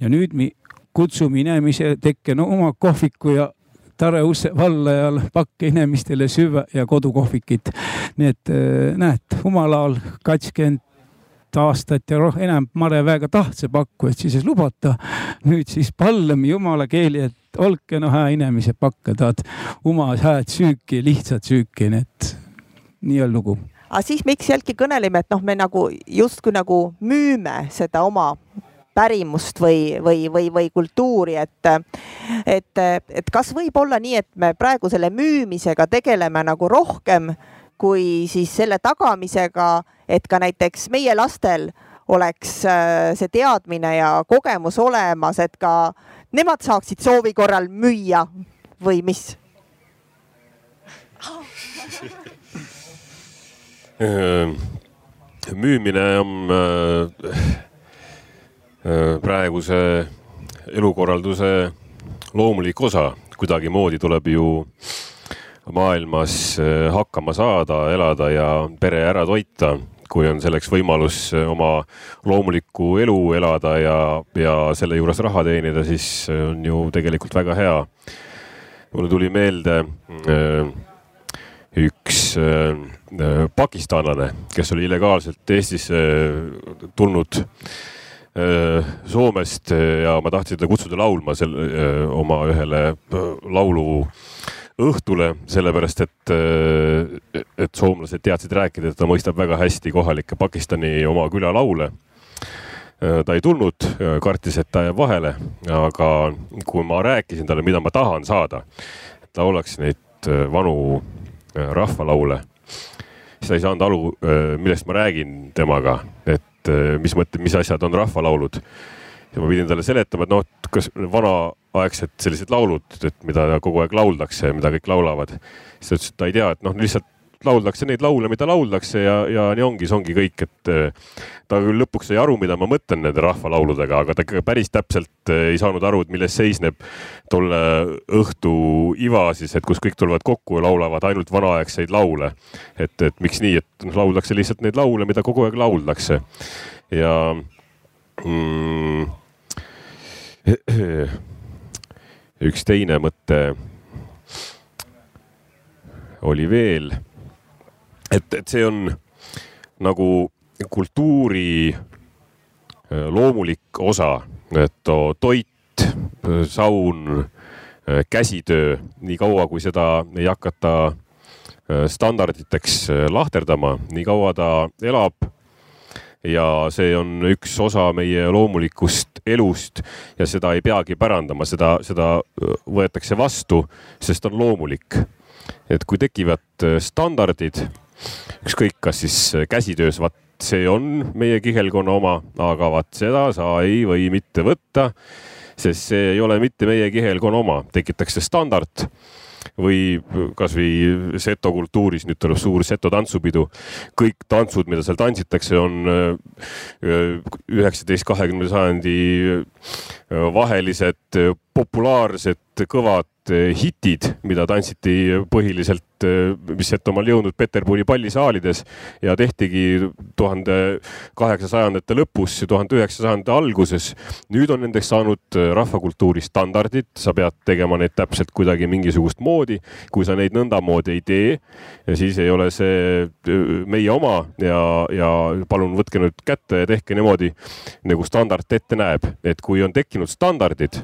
ja nüüd me kutsume inimesi tekke no oma kohviku ja Tare Usse vallajal pakke inimestele süüa ja kodukohvikit. nii et äh, näed, omal ajal kakskümmend aastat ja roh enam Mare väega tahtse pakku, et siis lubata. nüüd siis pallame jumala keeli, et olge no hää inimese pakka, tahad oma hääd süüki, lihtsat süüki, nii et nii on lugu aga siis miks jällegi kõneleme, et noh, me nagu justkui nagu müüme seda oma pärimust või, või, või, või kultuuri, et, et, et kas võib olla nii, et me praegu selle müümisega tegeleme nagu rohkem kui siis selle tagamisega, et ka näiteks meie lastel oleks äh, see teadmine ja kogemus olemas, et ka nemad saaksid soovi korral müüa või mis? müümine on äh, Äh, praeguse elukorralduse loomulik osa. kuidagimoodi tuleb ju maailmas äh, hakkama saada, elada ja pere ära toita, kui on selleks võimalus äh, oma loomulikku elu elada ja, ja selle juures raha teenida, siis on ju tegelikult väga hea. mulle tuli meelde üks pakistanlane, kes oli illegaalselt Eestisse tulnud Soomest ja ma tahtsin teda kutsuda laulma selle oma ühele laulu õhtule, sellepärast et, et soomlased teadsid rääkida, et ta mõistab väga hästi kohalikke Pakistani oma külalaule. ta ei tulnud, kartis, et ta jääb vahele, aga kui ma rääkisin talle, mida ma tahan saada, et laulaks neid vanu rahvalaule, siis ta ei saanud aru, millest ma räägin temaga, et et eh, mis mõte, mis asjad on rahvalaulud. ja ma pidin talle seletama, et noh, kas vanaaegsed sellised laulud, et mida kogu aeg lauldakse mida kõik laulavad. siis ta ütles, et ta ei tea, et noh, lihtsalt lauldakse neid laule, mida lauldakse ja, ja nii ongi, see ongi kõik, et eh, ta küll lõpuks sai aru, mida ma mõtlen nende rahvalauludega, aga ta ikka päris täpselt eh, ei saanud aru, et milles seisneb tolle õhtu iva siis, et kus kõik tulevad kokku ja laulavad ainult vanaaegseid laule. et, et miks nii, et noh, lauldakse lihtsalt neid laule, mida kogu aeg lauldakse ja mm, üks teine mõte oli veel et, et see on nagu kultuuri äh, loomulik osa, et toit, saun, äh, käsitöö, nii kaua kui seda ei hakata äh, standarditeks lahterdama, nii kaua ta elab ja see on üks osa meie loomulikust elust ja seda ei peagi pärandama, seda, seda võetakse vastu, sest on loomulik. et kui tekivad standardid ükskõik, kas siis käsitöös, vaat see on meie kihelkonna oma, aga vaat seda sa ei või mitte võtta, sest see ei ole mitte meie kihelkonna oma, tekitakse standard või kasvõi seto kultuuris, nüüd tuleb suur seto tantsupidu. kõik tantsud, mida seal tantsitakse, on äh, üheksateist, kahekümnenda sajandi äh, vahelised populaarsed kõvad hitid, mida tantsiti põhiliselt Eh, mis Setomaal jõudnud Peterburi pallisaalides ja tehtigi tuhande kaheksasajandate lõpus tuhande üheksasajandate alguses. nüüd on nendeks saanud eh, rahvakultuuri standardid, sa pead tegema neid täpselt kuidagi mingisugust moodi. kui sa neid nõndamoodi ei tee, siis ei ole see eh, meie oma ja, ja palun võtke nüüd kätte ja tehke niimoodi nagu standard ette näeb, et kui on tekkinud standardid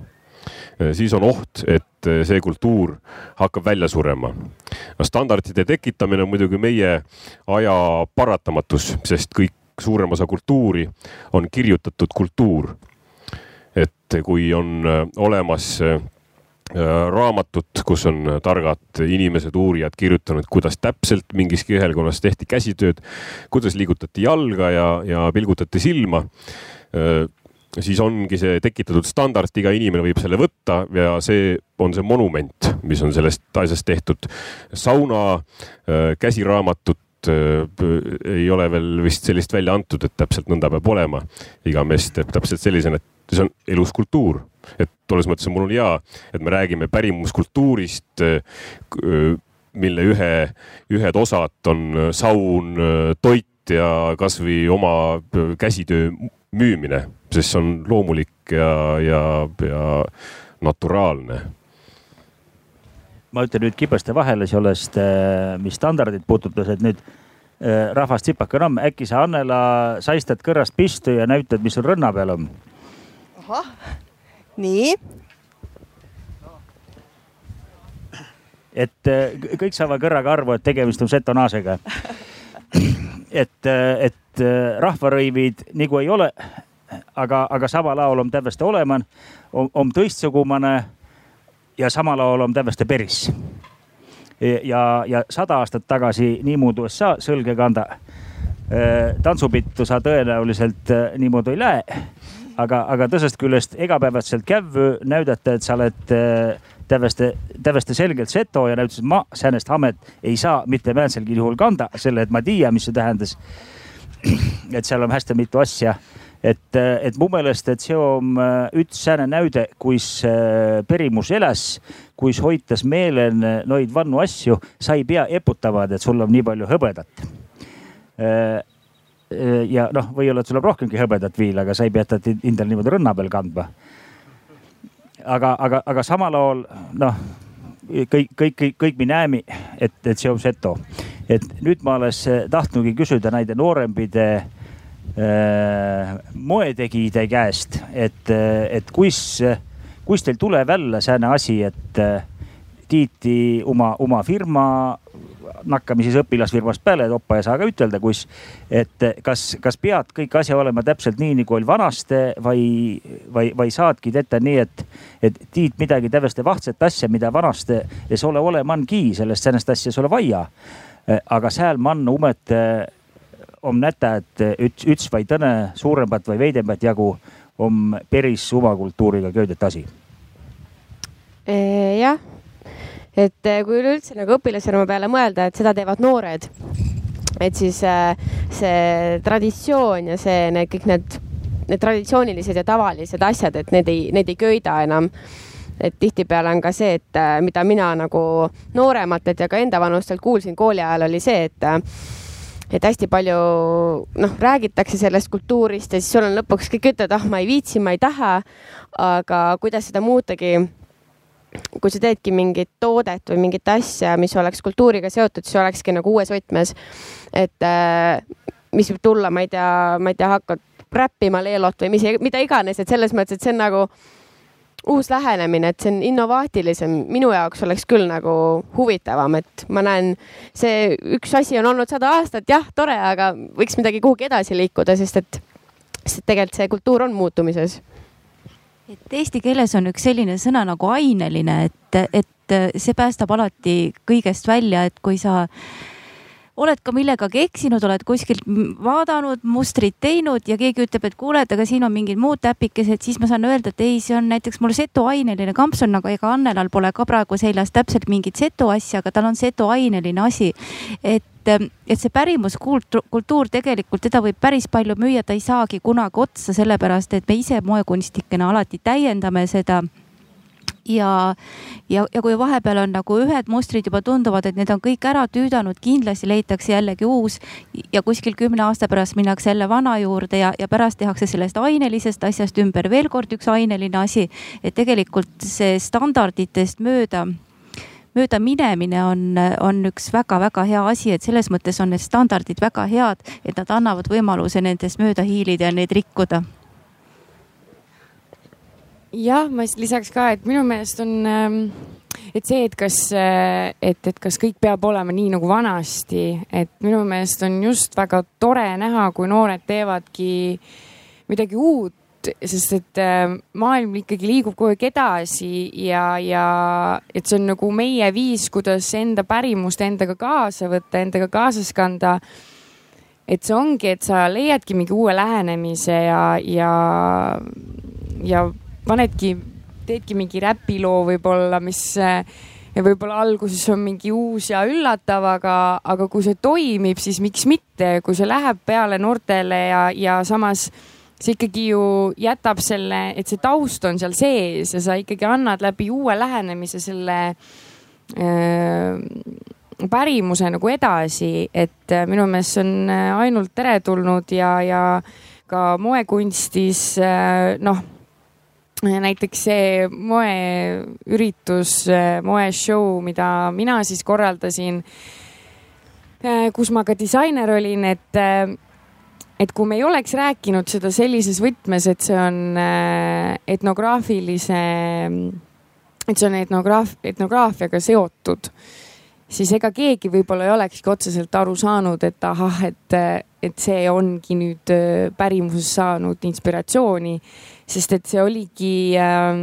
siis on oht, et äh, see kultuur hakkab välja surema. standardite tekitamine on muidugi meie aja paratamatus, sest kõik suurem osa kultuuri on kirjutatud kultuur. et kui on äh, olemas raamatut, kus on targad inimesed, uurijad kirjutanud, kuidas täpselt mingis kihelkonnas tehti käsitööd, kuidas liigutati jalga ja, ja pilgutati silma siis ongi see tekitatud standard, iga inimene võib selle võtta ja see on see monument, mis on sellest asjast tehtud. sauna, käsiraamatut ei ole veel vist sellist välja antud, et täpselt nõnda peab olema. iga mees teeb täpselt sellisena, et see on elus kultuur, et tolles mõttes mul on hea, et me räägime pärimuskultuurist mille ühe, ühed osad on saun, toit ja kasvõi oma käsitöö müümine, sest see on loomulik ja, ja, ja naturaalne ma ütlen nüüd kibeste vahele sellest, mis standardit puudutas, et nüüd äh, rahvas tsipakanõmm, äkki sa Annela saistad kõrrast pistu ja näitad, mis sul rõnna peal on? ahah, nii et äh, kõik saavad kõrraga arvu, et tegemist on setonaasega. et, äh, et äh, rahvarõivid nagu ei ole, aga, aga samal ajal on täiesti olemas, on tõistsugune ja samal ajal on täiesti peris. ja, ja sada aastat tagasi niimoodi USA sõlge kanda tantsupittu sa tõenäoliselt niimoodi ei lähe. aga, aga tõsest küljest igapäevaselt kävvü näidata, et sa oled täiesti, täiesti selgelt seto ja näitas, et ma säänest hamet ei saa mitte määnselgi juhul kanda, selle, et ma tiia, mis see tähendas. et seal on hästi mitu asja, et, et mu meelest, et see on äh, üks sääne näide, kus äh, perimus elas, kus hoitas meelen noid vannu asju, sa ei pea eputama, et sul on nii palju hõbedat. Äh, ja noh, või-olla, on rohkemgi hõbedat viil, aga sa ei pea teda endal niimoodi rõnna peal kandma aga, aga, aga samal ajal noh, kõik, kõik, kõik, kõik me näeme, et, et see on seto. et nüüd ma alles tahtnudki küsida näide noorempide äh, moetegijate käest, et, et kus, kus teil tuleb välja sääne asi, et tiiti oma, oma firma nakkame siis õpilasfirmast peale toppa ja saa ka ütelda, kus, et kas, kas pead kõik asja olema täpselt nii, nagu oli vanasti või, või, või saadki teha nii, et, et tiid midagi täiesti vahtset asja, mida vanasti ei ole olemangi, sellest sellest asja ei ole vaja. aga seal man umet on näta, et üks, üks või tõne suuremat või veidembat jagu on päris suvakultuuriga köödet asi. jah et eh, kui üleüldse nagu õpilasrühma peale mõelda, et seda teevad noored, et siis eh, see traditsioon ja see, need kõik need, need traditsioonilised ja tavalised asjad, et need ei, neid ei köida enam et tihtipeale on ka see, et eh, mida mina nagu noorematelt ja ka enda vanustelt kuulsin kooli ajal, oli see, et et hästi palju noh, räägitakse sellest kultuurist ja siis sul on lõpuks kõik ütlevad, ah, ma ei viitsi, ma ei taha. aga kuidas seda muutagi kui sa teedki mingit toodet või mingit asja, mis oleks kultuuriga seotud, siis olekski nagu uues võtmes. et äh, mis võib tulla, ma ei tea, ma ei tea, hakkad räppima Leelot või mis, mida iganes, et selles mõttes, et see on nagu uus lähenemine, et see on innovaatilisem, minu jaoks oleks küll nagu huvitavam, et ma näen, see üks asi on olnud sada aastat, jah, tore, aga võiks midagi kuhugi edasi liikuda, sest et, sest tegelikult see kultuur on muutumises et eesti keeles on üks selline sõna nagu aineline, et, et see päästab alati kõigest välja, et kui sa oled ka millegagi eksinud, oled kuskilt vaadanud, mustrit teinud ja keegi ütleb, et kuule, et aga siin on mingid muud täpikesed, siis ma saan öelda, et ei, see on näiteks mul setoaineline kampsun, aga ega Annelal pole ka praegu seljas täpselt mingit seto asja, aga tal on setoaineline asi. et et, et see pärimuskultuur tegelikult, teda võib päris palju müüa, ta ei saagi kunagi otsa, sellepärast et me ise moekunstnikena alati täiendame seda ja, ja, ja kui vahepeal on nagu ühed mustrid juba tunduvad, et need on kõik ära tüüdanud, kindlasti leitakse jällegi uus ja kuskil kümne aasta pärast minnakse jälle vana juurde ja, ja pärast tehakse sellest ainelisest asjast ümber veel kord üks aineline asi. et tegelikult see standarditest mööda mööda minemine on, on üks väga-väga hea asi, et selles mõttes on need standardid väga head, et nad annavad võimaluse nendest mööda hiilida ja neid rikkuda. Jah, ma lisaks ka, et minu meelest on, ähm, et see, et kas, äh, et, et kas kõik peab olema nii nagu vanasti, et minu meelest on just väga tore näha, kui noored teevadki midagi uut sest et äh, maailm ikkagi liigub kogu aeg edasi ja, ja et see on nagu meie viis, kuidas enda pärimust endaga kaasa võtta, endaga kaasas kanda. et see ongi, et sa leiadki mingi uue lähenemise ja, ja, ja panedki, teedki mingi räpiloo võib-olla, mis ja võib-olla alguses on mingi uus ja üllatav, aga, aga kui see toimib, siis miks mitte, kui see läheb peale noortele ja, ja samas see ikkagi ju jätab selle, et see taust on seal sees ja sa ikkagi annad läbi uue lähenemise selle äh, pärimuse nagu edasi, et äh, minu meelest see on äh, ainult teretulnud ja, ja ka moekunstis äh, noh, näiteks see moeüritus, moeshow, mida mina siis korraldasin, kus ma ka disainer olin, et et kui me ei oleks rääkinud seda sellises võtmes, et see on etnograafilise, et see on etnograaf, etnograafiaga seotud siis ega keegi võib-olla ei olekski otseselt aru saanud, et ahah, et, et see ongi nüüd äh, pärimuses saanud inspiratsiooni. sest et see oligi äh,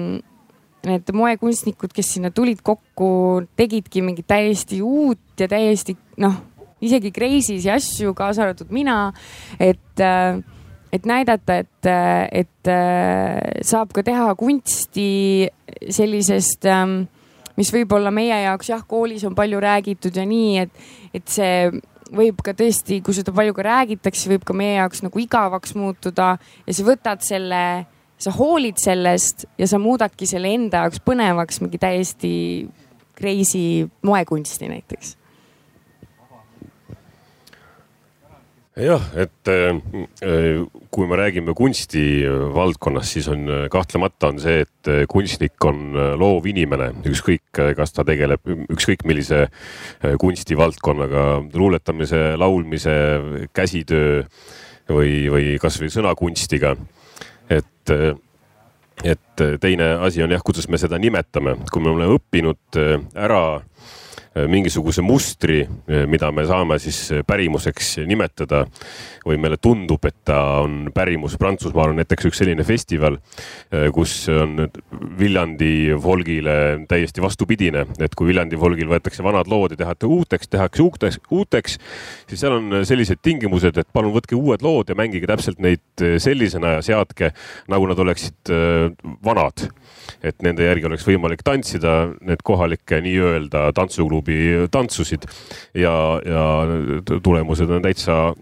need moekunstnikud, kes sinna tulid kokku, tegidki mingit täiesti uut ja täiesti noh, isegi crazy'si asju, kaasa arvatud mina, et äh, et näidata, et, et äh, saab ka teha kunsti sellisest ähm, mis võib-olla meie jaoks jah, koolis on palju räägitud ja nii, et, et see võib ka tõesti, kui seda palju ka räägitakse, võib ka meie jaoks nagu igavaks muutuda ja sa võtad selle, sa hoolid sellest ja sa muudadki selle enda jaoks põnevaks mingi täiesti crazy moekunsti näiteks jah, et äh, kui me räägime kunstivaldkonnast, siis on äh, kahtlemata on see, et äh, kunstnik on loov inimene, ükskõik, kas ta tegeleb ükskõik millise kunstivaldkonnaga, luuletamise, laulmise, käsitöö või, või kasvõi sõnakunstiga. et, et teine asi on jah, kuidas me seda nimetame, kui me oleme õppinud ära Äh, mingisuguse mustri, äh, mida me saame siis äh, pärimuseks nimetada. Või meile tundub, et ta on pärimus. Prantsusmaal on näiteks üks selline festival, kus on Viljandi folgile täiesti vastupidine, et kui Viljandi folgil võetakse vanad lood ja tehakse uuteks, tehakse uuteks, uuteks, siis seal on sellised tingimused, et palun võtke uued lood ja mängige täpselt neid sellisena ja seadke, nagu nad oleksid vanad. Et nende järgi oleks võimalik tantsida, need kohalikke nii-öelda tantsuklubi tantsusid. Ja, ja tulemused on täitsa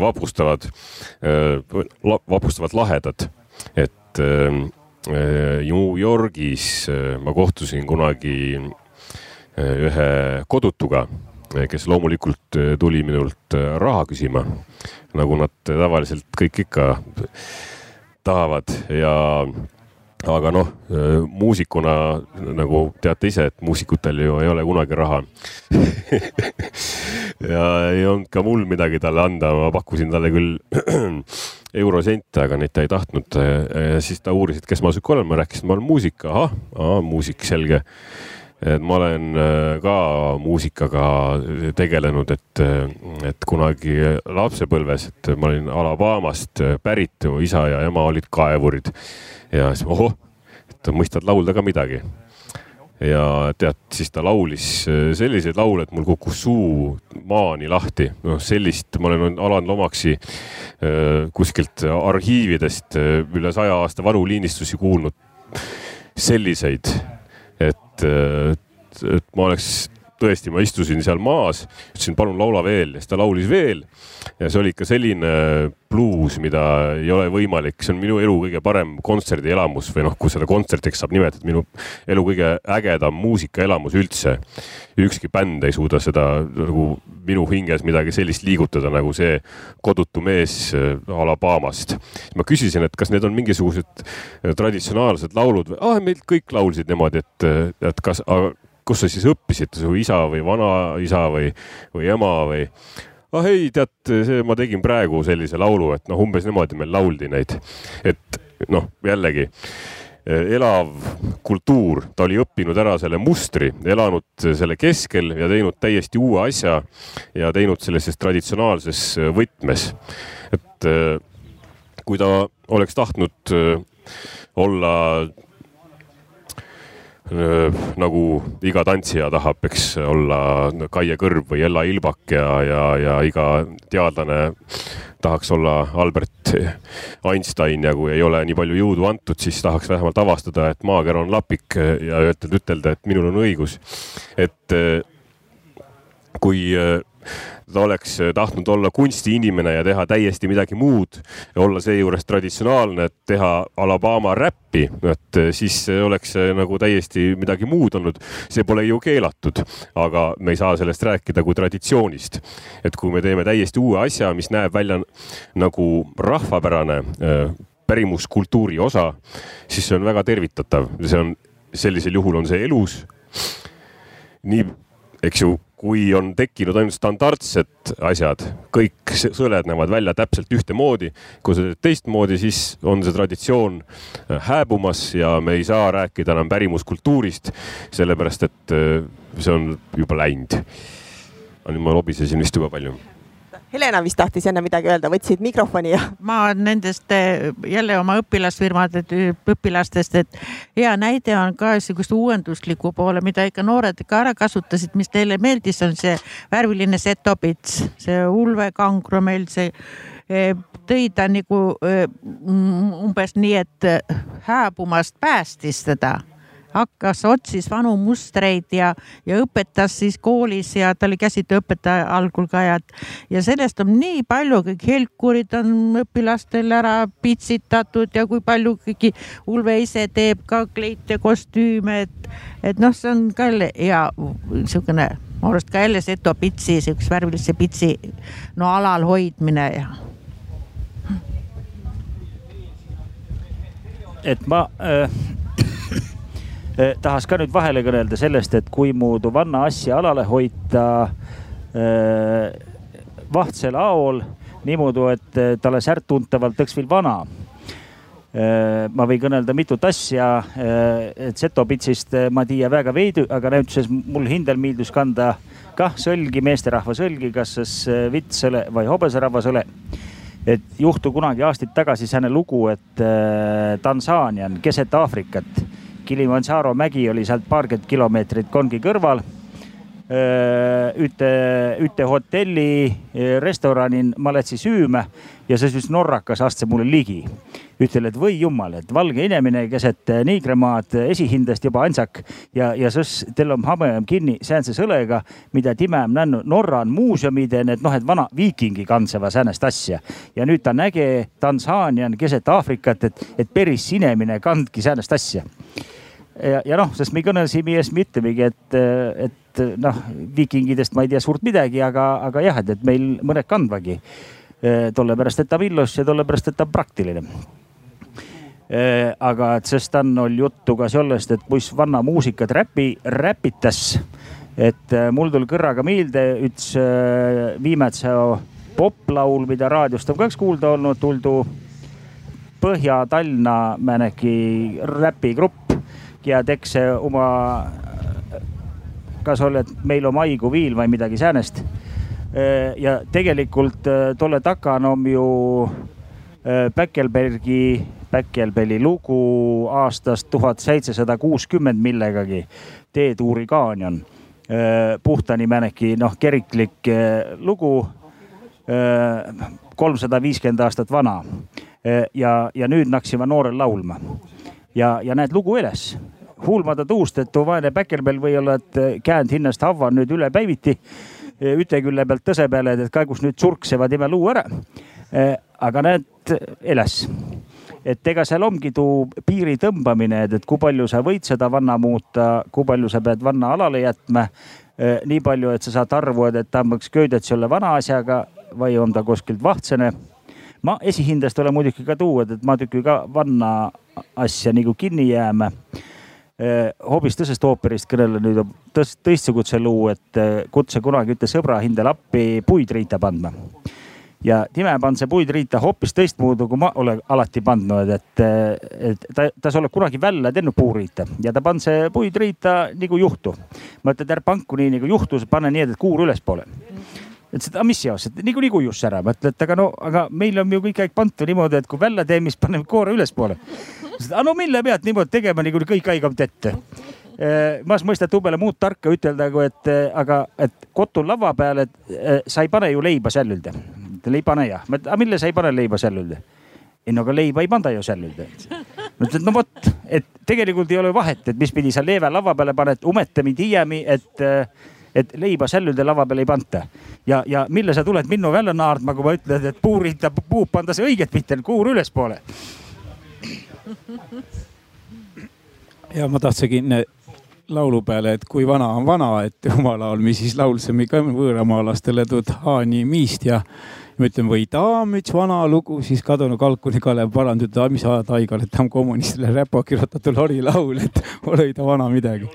vapustavad, vapustavalt lahedad, et äh, New Yorgis äh, ma kohtusin kunagi äh, ühe kodutuga, kes loomulikult tuli minult raha küsima, nagu nad tavaliselt kõik ikka tahavad. Ja aga noh, muusikuna nagu teate ise, et muusikutel ju ei ole kunagi raha ja ei olnud ka mul midagi talle anda, ma pakkusin talle küll eurosente, aga neid ta ei tahtnud. siis ta uuris, et kes ma sihuke olen, ma rääkisin, ma olen muusik, ahah, muusik, selge. Et ma olen äh, ka muusikaga tegelenud, et, et kunagi lapsepõlves, et ma olin Alabamast pärit, mu isa ja ema olid kaevurid ja siis ohoh, et mõistad laulda ka midagi. ja tead, siis ta laulis äh, selliseid laule, et mul kukkus suu maani lahti. noh, sellist ma olen Alan Lomaksi äh, kuskilt arhiividest äh, üle saja aasta varuliinistusi kuulnud. selliseid, et, et ma oleks tõesti, ma istusin seal maas, ütlesin, palun laula veel ja siis ta laulis veel. ja see oli ikka selline bluus, mida ei ole võimalik, see on minu elu kõige parem kontserdielamus või noh, kui seda kontserdiks saab nimetada, minu elu kõige ägedam muusikaelamus üldse. ükski bänd ei suuda seda nagu minu hinges midagi sellist liigutada nagu see kodutu mees äh, Alabamast. ma küsisin, et kas need on mingisugused traditsionaalsed laulud või, ah, meil kõik laulsid niimoodi, et, äh, et kas, kus sa siis õppisid, su isa või vanaisa või, või ema või? ah ei, tead, see ma tegin praegu sellise laulu, et noh, umbes niimoodi meil lauldi neid, et noh, jällegi elav kultuur, ta oli õppinud ära selle mustri, elanud selle keskel ja teinud täiesti uue asja ja teinud sellises traditsionaalses võtmes. et kui ta oleks tahtnud olla nagu iga tantsija tahab, eks olla Kaie Kõrv või Ella Ilbak ja, ja, ja iga teadlane tahaks olla Albert Einstein ja kui ei ole nii palju jõudu antud, siis tahaks vähemalt avastada, et maaker on lapik ja ütelda, et minul on õigus. et kui ta oleks tahtnud olla kunstiinimene ja teha täiesti midagi muud, olla seejuures traditsionaalne, et teha Alabama räppi, et siis oleks see nagu täiesti midagi muud olnud. see pole ju keelatud, aga me ei saa sellest rääkida kui traditsioonist. et kui me teeme täiesti uue asja, mis näeb välja nagu rahvapärane äh, pärimuskultuuri osa, siis see on väga tervitatav, see on sellisel juhul on see elus. nii, eks ju kui on tekkinud ainult standardsed asjad, kõik sõled näevad välja täpselt ühtemoodi. kui sa teed teistmoodi, siis on see traditsioon äh, hääbumas ja me ei saa rääkida enam pärimuskultuurist, sellepärast et äh, see on juba läinud. nüüd ma lobisesin vist juba palju Helena vist tahtis enne midagi öelda, võtsid mikrofoni ja. ma nendest eh, jälle oma õpilasfirmade õpilastest, et hea näide on ka sihukest uuenduslikku poole, mida ikka noored ikka ära kasutasid, mis teile meeldis, on see värviline setopits, see Ulve Kangro meil see eh, tõi ta nagu eh, umbes nii, et hääbumast päästis teda hakkas, otsis vanu mustreid ja, ja õpetas siis koolis ja ta oli käsitööõpetaja algul ka ja, ja sellest on nii palju, kõik helkurid on õpilastel ära pitsitatud ja kui palju kõiki Ulve ise teeb ka kleite, kostüüme, et, et noh, see on ka hea niisugune ma arvan, et ka jälle seto pitsi, siukse värvilise pitsi no alal hoidmine ja. Et ma äh, tahaks ka nüüd vahele kõnelda sellest, et kui muudu vanna asja alale hoida äh, vahtsel aol niimoodi, et eh, talle särtuntavalt tõks veel vana äh,. ma võin kõnelda mitut asja äh,, et Setopitsist ma tiia väga veidi, aga näituses mul hindel meeldis kanda kah sõlgi, meesterahva sõlgi, kas siis vittsõle või hobusarahvasõle et juhtu kunagi aastaid tagasi sääne lugu, et äh, Tansaania on keset Aafrikat Kilimanjaro mägi oli sealt paarkümmend kilomeetrit kongi kõrval. üte, üte hotelli restoranin ma lätsin süümä ja see siis norrakas astus mulle ligi. ütel, et või jumal, et valge inimene keset Niigremaad esihindest juba ansak ja, ja siis teil on hamem kinni säänse sõlega, mida time on näinud Norra on muuseumide, need noh, et vana viikingi kandseva säänest asja. ja nüüd ta nägi Tansaania keset Aafrikat, et, et päris inimene kandki säänest asja ja, ja noh, sest me kõnelesime ees mitmegi, et, et noh, viikingidest ma ei tea suurt midagi, aga, aga jah, et, et meil mõned kandvagi. tollepärast, et ta ilus ja tollepärast, et ta praktiline. aga et sest on olnud juttu ka sellest, et kus vanna muusikat räpi, räpitas. et mul tuli kõrraga meelde üks viimase poplaul, mida raadiost on ka üks kuulda olnud, tuldu Põhja-Tallinna mõnegi räpigrupp ja teeks oma, kas oled meil oma haigu viil või midagi säänest. ja tegelikult äh, tolle taga on ju Päkkelbergi, äh, Päkkelbeli lugu aastast tuhat seitsesada kuuskümmend millegagi. Teetuuri kaanion, äh, puhtani mäneki noh, keriklik lugu. kolmsada viiskümmend aastat vana ja, ja nüüd naksime noorel laulma ja, ja näed lugu eles huulmada tuust, et vaene Päkkelbel või olla, et eh, käend hinnast havva nüüd üle päiviti eh, üte külje pealt tõse peale, et kaigus nüüd surksevad ime luu ära. Eh, aga näed, eles et ega seal ongi tuu piiri tõmbamine, et, et kui palju sa võid seda vanna muuta, kui palju sa pead vanna alale jätma. nii palju, et sa saad arvu, et, ta võiks köödet selle vana asjaga või on ta kuskilt vahtsene. Ma esihindest olen muidugi ka tuu, et, ma tükki ka vanna asja nagu kinni jääma Eh, hoopis tõsest ooperist kõnelen nüüd tõst-, tõistsuguse luu, et eh, kutse kunagi ütle sõbra hindel appi puid riita pandma. ja time pann see puid riita hoopis teistmoodi, kui ma olen alati pandnud, et, eh, et ta, ta sa oled kunagi välja teinud puuriita ja ta pann see puid riita nagu juhtu. ma ütlen, et ärge panku nii nagu juhtus, pane nii, et kuur ülespoole ütles, et aga mis seos, et niikuinii kujus ära, ma ütlen, et aga no, aga meil on ju kõik aeg pandud niimoodi, et kui välja teeme, siis paneme koore ülespoole aga no mille pealt niimoodi tegema, nagu kõik haigavad ette. ma mõistan tubele muud tarka ütelda, kui et aga, et kotul lava peal, et sa ei pane ju leiba sällülde. ei pane jah, aga mille sa ei pane leiba sällülde? ei no aga leiba ei panda ju sällülde. ma ütlesin, et no vot, et tegelikult ei ole vahet, et mis pidi sa leeve lava peale paned, umetami, tiiami, et et leiba sällülde lava peale ei panta. ja, ja mille sa tuled minnu välja naardma, kui ma ütlen, et puurita, puub panda see õiget mitte, kuur ülespoole. ja ma tahtsingi laulu peale, et kui vana on vana, et oma laul, mis siis laulsime ka võõramaalastele tuud Haani miist ja ma ütlen, või daam üks vana lugu, siis kadunud kalkuni Kalev parandab, et mis ajad haigal, et ta on kommunistile räpa kirjutatud horilaul, et ole ta vana midagi.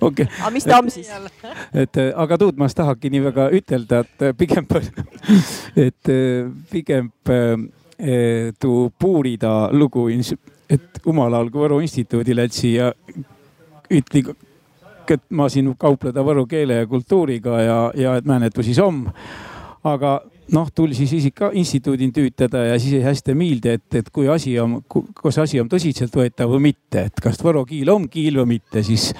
Okei okay.. aga mis ta on siis? et aga Tuudmas tahabki nii väga ütelda, et pigem, et pigem tuu puurida lugu, et Umalaul Võru instituudi lätsi ja ütli, et ma siin kaupleda võru keele ja kultuuriga ja, ja et mäletu siis om. aga noh, tuli siis isik ka instituudin tüütada ja siis jäi hästi meelde, et, et kui asi on, kas asi on tõsiseltvõetav või mitte, et kas võro kiil on kiil või mitte, siis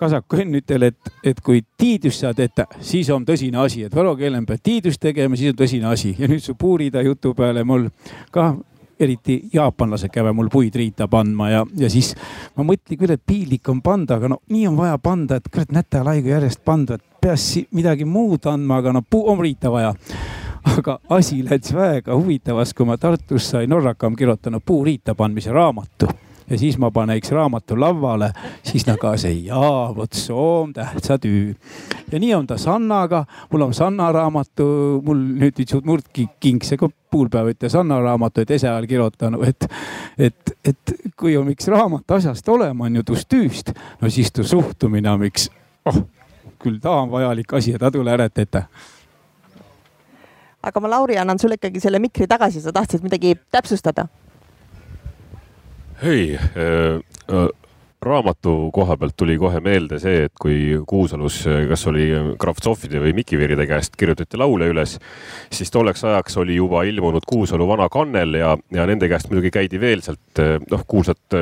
kasaku Henn ütel, et, et kui tiidust saad ette, siis on tõsine asi, et võro keelen peab tiidust tegema, siis on tõsine asi. Ja nüüd su puurida jutu peale mul ka eriti jaapanlased käivad mul puid riita pandma ja, ja siis ma mõtlen küll, et piinlik on panda, aga no nii on vaja panda, et kurat nädal aega järjest panda, et peaks midagi muud andma, aga no puu on riita vaja aga asi läks väga huvitavaks, kui ma Tartus sain Norrakam kirjutanud puuriita pandmise raamatu. Ja siis ma paneks raamatu lauale, siis nagu see jaa, vot on tähtsa tüü. ja nii on ta Sannaga, mul on Sanna raamatu, mul nüüd üks murdki kingse puulpäev ütles Sanna raamatu, et ese ajal kirjutanud, et, et, et kui on üks raamat asjast olema, on ju tust tüüst, no siis tu suhtumine on üks, oh küll ta on vajalik asi ja ta tule ära ette aga ma, Lauri, annan sulle ikkagi selle mikri tagasi, sa tahtsid midagi täpsustada? ei äh, äh, raamatu koha pealt tuli kohe meelde see, et kui Kuusalus, kas oli Kravtsovide või Mikiveeride käest kirjutati laule üles, siis tolleks ajaks oli juba ilmunud Kuusalu Vana kannel ja, ja nende käest muidugi käidi veel sealt noh, kuulsad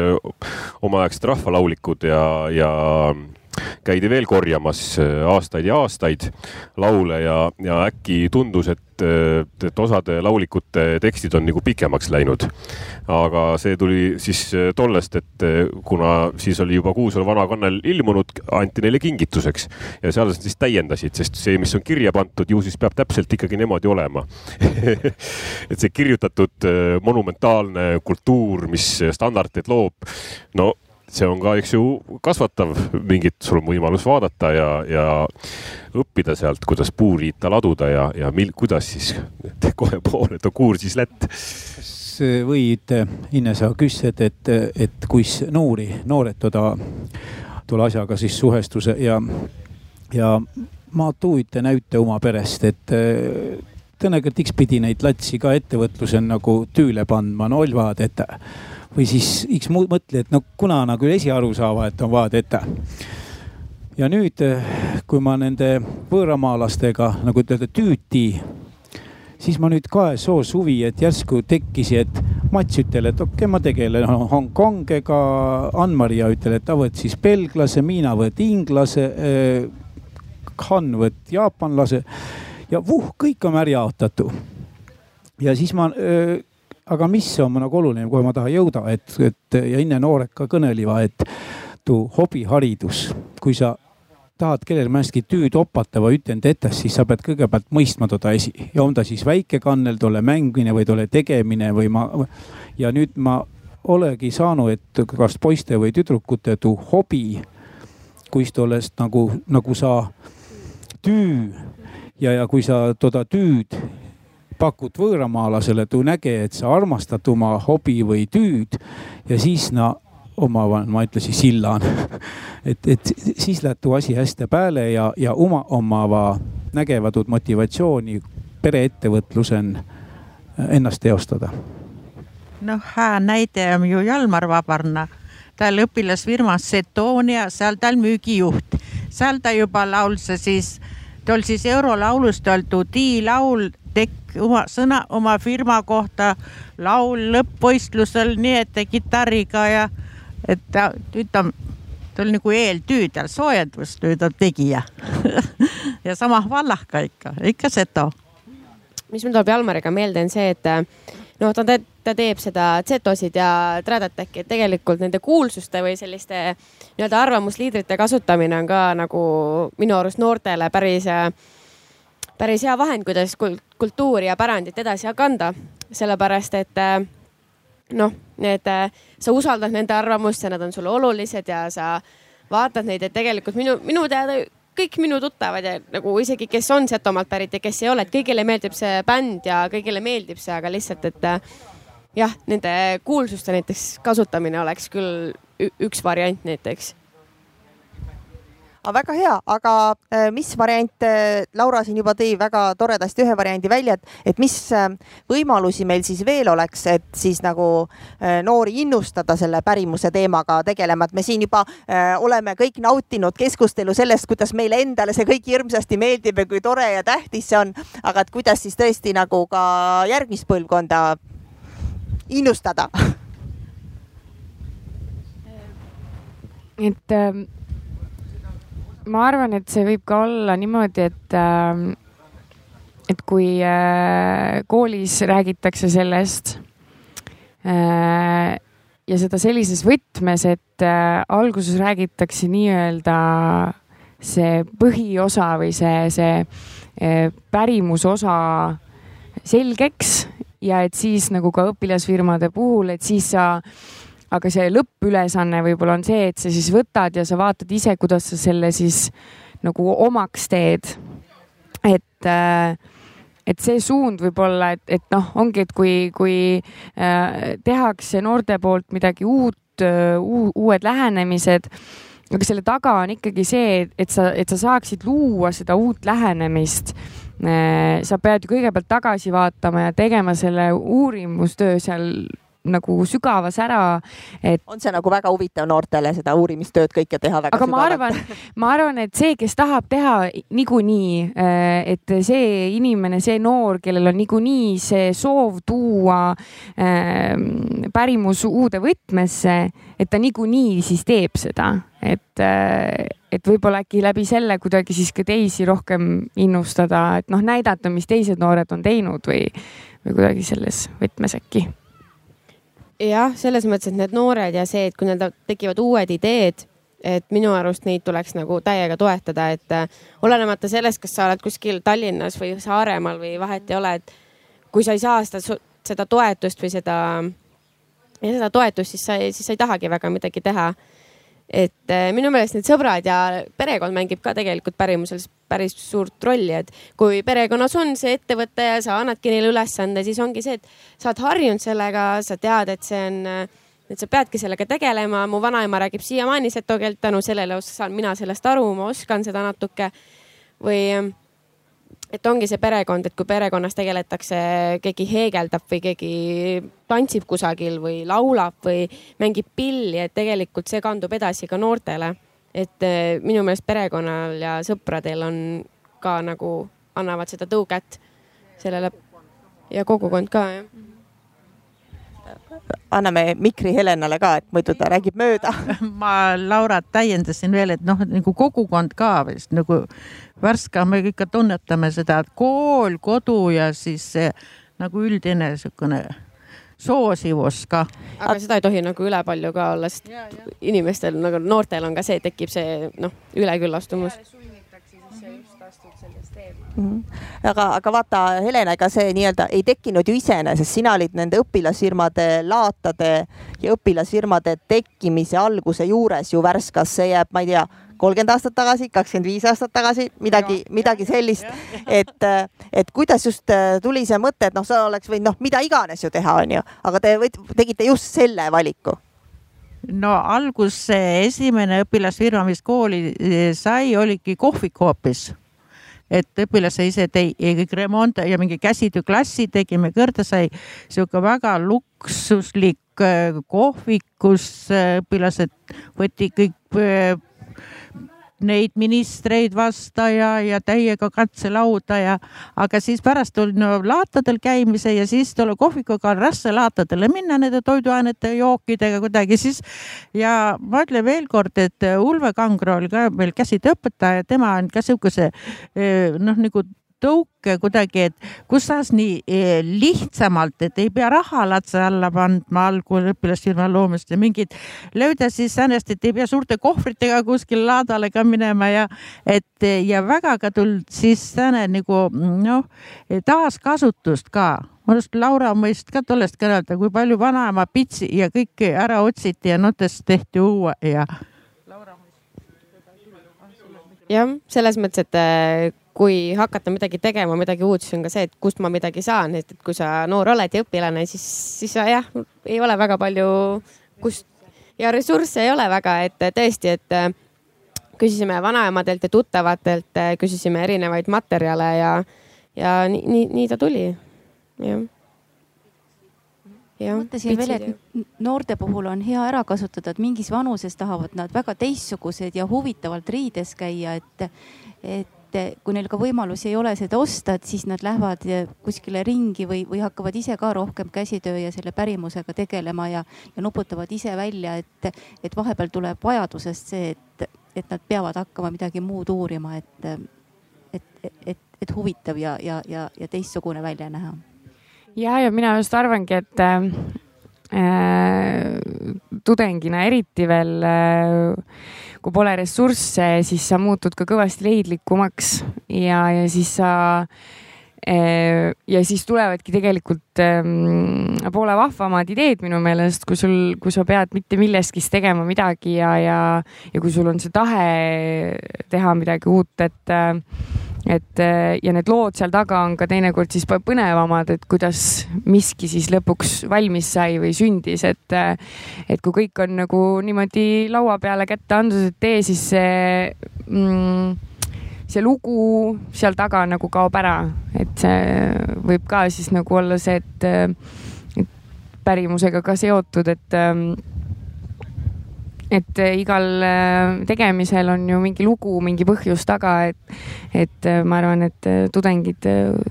omaaegsed rahvalaulikud ja, ja käidi veel korjamas äh, aastaid ja aastaid laule ja, ja äkki tundus, et, et osade laulikute tekstid on nagu pikemaks läinud. aga see tuli siis äh, tollest, et äh, kuna siis oli juba Kuusalu vana kannel ilmunud, anti neile kingituseks ja seal siis täiendasid, sest see, mis on kirja pandud, ju siis peab täpselt ikkagi niimoodi olema et see kirjutatud monumentaalne kultuur, mis standardeid loob, no see on ka, eks ju, kasvatav, mingit, sul on võimalus vaadata ja, ja õppida sealt, kuidas puuriita laduda ja, ja mil, kuidas siis kohe poole too kuur siis lätt. kas võid, Inne, sa küsid, et, et kuis noori, noored toda, tolle asjaga siis suhestuse ja, ja ma tuuite näite oma perest, et tõenäoliselt X pidi neid latsi ka ettevõtlusel nagu tüüle pandma, no olvad, et või siis X mõtle, et no kuna nad küll esiaru saavad, et on vaade ette. ja nüüd, kui ma nende võõramaalastega nagu ütelda tüüti, siis ma nüüd kahe soo suvi, et järsku tekkis, et Mats ütel, et okei okay,, ma tegelen Hongkongiga, Ann-Maria ütel, et ta võt siis belglase, Miina võt inglase eh,, Han võt jaapanlase ja vuh, kõik on ära jaotatud. ja siis ma öö, aga mis on nagu oluline, kuhu ma tahan jõuda, et, et ja Inne noored ka kõneliva, et tuu hobiharidus, kui sa tahad kellelegi minngi tüüd opata või ütlen ette, siis sa pead kõigepealt mõistma toda esi ja on ta siis väike kannel, tolle mängmine või tolle tegemine või ma. ja nüüd ma olegi saanud, et kas poiste või tüdrukute tuu hobi, kuis tollest nagu, nagu sa tüü ja, ja kui sa toda tüüd pakud võõramaalasele, tuu näge, et sa armastad oma hobi või tüüd ja siis no omavahel, ma ütlesin sillan. Et, et siis läheb tuu asi hästi pääle ja, ja oma, omava nägevad tuud motivatsiooni pereettevõtlusen ennast teostada. noh, hää näide on ju Jalmar Vabarna, ta oli õpilasfirmas Setonia, seal ta oli müügijuht, seal ta juba lauls siis, ta oli siis eurolaulust olnud tiilaul tekk oma sõna oma firma kohta, laul lõppvõistlusel nii ette kitarriga ja et ta, ütleme, ta oli nagu eeltüüdel, soojendustööd tegija ja sama vallahka ikka, ikka seto. mis mul tuleb Jalmariga meelde, on see, et noh, ta teeb, ta teeb seda Z-osid ja Tradeteki, et tegelikult nende kuulsuste või selliste nii-öelda arvamusliidrite kasutamine on ka nagu minu arust noortele päris, päris hea vahend, kuidas kultuuri ja pärandit edasi kanda. sellepärast, et noh, need, sa usaldad nende arvamust ja nad on sulle olulised ja sa vaatad neid, et tegelikult minu, minu teada kõik minu tuttavad ja nagu isegi, kes on Setomaalt pärit ja kes ei ole, et kõigile meeldib see bänd ja kõigile meeldib see, aga lihtsalt, et jah, nende kuulsuste näiteks kasutamine oleks küll üks variant näiteks. Väga hea, aga äh, mis variant, äh, Laura siin juba tõi väga toredasti ühe variandi välja, et, et mis äh, võimalusi meil siis veel oleks, et siis nagu noori innustada selle pärimuse teemaga tegelema, et me siin juba oleme kõik nautinud keskustelu sellest, kuidas meile endale see kõik hirmsasti meeldib ja kui tore ja tähtis see on, aga et kuidas siis tõesti nagu ka järgmist põlvkonda innustada. Et ähm, ma arvan, et see võib ka olla niimoodi, et äh, et kui äh, koolis räägitakse sellest äh, ja seda sellises võtmes, et äh, alguses räägitakse nii-öelda see põhiosa või see, see äh, pärimusosa selgeks ja et siis nagu ka õpilasfirmade puhul, et siis sa aga see lõppülesanne võib-olla on see, et sa siis võtad ja sa vaatad ise, kuidas sa selle siis nagu omaks teed. et äh, et see suund võib olla, et, et noh, ongi, et kui, kui äh, tehakse noorte poolt midagi uut äh,, uued lähenemised, aga selle taga on ikkagi see, et sa, et sa saaksid luua seda uut lähenemist äh,. Sa pead ju kõigepealt tagasi vaatama ja tegema selle uurimustöö seal nagu sügavas ära, et. on see nagu väga huvitav noortele seda uurimistööd kõike teha väga aga sügavalt? ma arvan, ma arvan, et see, kes tahab teha niikuinii, äh, et see inimene, see noor, kellel on niikuinii see soov tuua äh, pärimus uude võtmesse, et ta niikuinii siis teeb seda, et äh, et võib-olla äkki läbi selle kuidagi siis ka teisi rohkem innustada, et noh, näidata, mis teised noored on teinud või, või kuidagi selles võtmes äkki. Jah, selles mõttes, et need noored ja see, et kui neil tekivad uued ideed, et minu arust neid tuleks nagu täiega toetada, et äh, olenemata sellest, kas sa oled kuskil Tallinnas või Saaremaal või vahet ei ole, et kui sa ei saa seda, seda toetust või seda, seda toetust, siis sa, siis sa ei tahagi väga midagi teha et äh, minu meelest need sõbrad ja perekond mängib ka tegelikult pärimusel päris suurt rolli, et kui perekonnas on see ettevõte ja sa annadki neile ülesande, siis ongi see, et sa oled harjunud sellega, sa tead, et see on, et sa peadki sellega tegelema. mu vanaema räägib siiamaani seto keelt, tänu sellele saan mina sellest aru, ma oskan seda natuke või et ongi see perekond, et kui perekonnas tegeletakse, keegi heegeldab või keegi tantsib kusagil või laulab või mängib pilli, et tegelikult see kandub edasi ka noortele. et eh, minu meelest perekonnal ja sõpradel on ka nagu, annavad seda tõuget sellele ja kogukond ka jah anname mikri Helenale ka, et muidu ta räägib mööda. ma Laurat täiendasin veel, et noh, nagu kogukond ka vist nagu Värska, me ikka tunnetame seda, et kool, kodu ja siis see nagu üldine niisugune soosivus ka. aga seda ei tohi nagu üle palju ka olla, sest ja, ja. inimestel nagu noortel on ka see, tekib see noh, üleküllastumus. Aga, aga vaata, Helena, ega see nii-öelda ei tekkinud ju iseenesest, sina olid nende õpilasfirmade laatade ja õpilasfirmade tekkimise alguse juures ju Värskas, see jääb, ma ei tea, kolmkümmend aastat tagasi, kakskümmend viis aastat tagasi, midagi, midagi sellist. et, et kuidas just äh, tuli see mõte, et noh, sa oleks võinud noh, mida iganes ju teha, onju, aga te võid, tegite just selle valiku. No algus esimene õpilasfirma, mis kooli sai, oligi kohvik hoopis et õpilase ise tegi kõik remont ja mingi käsitööklassi tegime kõrda, sai sihuke väga luksuslik äh, kohvik, kus äh, õpilased võeti kõik äh, neid ministreid vasta ja, ja täiega katselauda ja, aga siis pärast tuli no, laatadel käimise ja siis tuli kohvikuga on raske laatadele minna nende toiduainete jookidega kuidagi siis. ja ma ütlen veelkord, et Ulve Kangro oli ka meil käsitööõpetaja, tema on ka sihukese noh, nagu tõuke kuidagi, et kus saaks nii eh, lihtsamalt, et ei pea raha latse alla pandma algul õpilasfirma loomist ja mingid lööda siis säänest, et ei pea suurte kohvritega kuskil laadale ka minema ja et ja väga ka tulnud siis sääne nagu noh, taaskasutust ka arvan, et Laura mõist ka tollest kõnelda, kui palju vanaema pitsi ja kõike ära otsiti ja notest tehti uue ja. jah, selles mõttes, et kui hakata midagi tegema, midagi uut, siis on ka see, et kust ma midagi saan, et, kui sa noor oled ja õpilane, siis, siis sa jah, ei ole väga palju, kust ja ressursse ei ole väga, et tõesti, et äh, küsisime vanaemadelt ja tuttavatelt, äh, küsisime erinevaid materjale ja, ja nii, nii, nii ta tuli, jah. Mõtlesin veel, et noorte puhul on hea ära kasutada, et mingis vanuses tahavad nad väga teistsugused ja huvitavalt riides käia, et, et et kui neil ka võimalusi ei ole seda osta, et siis nad lähevad kuskile ringi või, või hakkavad ise ka rohkem käsitöö ja selle pärimusega tegelema ja, ja nuputavad ise välja, et, et vahepeal tuleb vajadusest see, et, et nad peavad hakkama midagi muud uurima, et, et, et, et huvitav ja, ja, ja, ja teistsugune välja näha. ja, ja mina just arvangi, et tudengina eriti veel äh, kui pole ressursse, siis sa muutud ka kõvasti leidlikumaks ja, ja siis sa eh, ja siis tulevadki tegelikult ähm, poole vahvamad ideed minu meelest, kui sul, kui sa pead mitte millestki tegema midagi ja, ja, ja kui sul on see tahe teha midagi uut, et äh, et äh, ja need lood seal taga on ka teinekord siis põnevamad, et kuidas miski siis lõpuks valmis sai või sündis, et äh, et kui kõik on nagu niimoodi laua peale kätte andnud, et tee, siis see mm, see lugu seal taga nagu kaob ära, et see võib ka siis nagu olla see, et, et pärimusega ka seotud, et ähm, et äh, igal äh, tegemisel on ju mingi lugu, mingi põhjus taga, et, et äh, ma arvan, et tudengid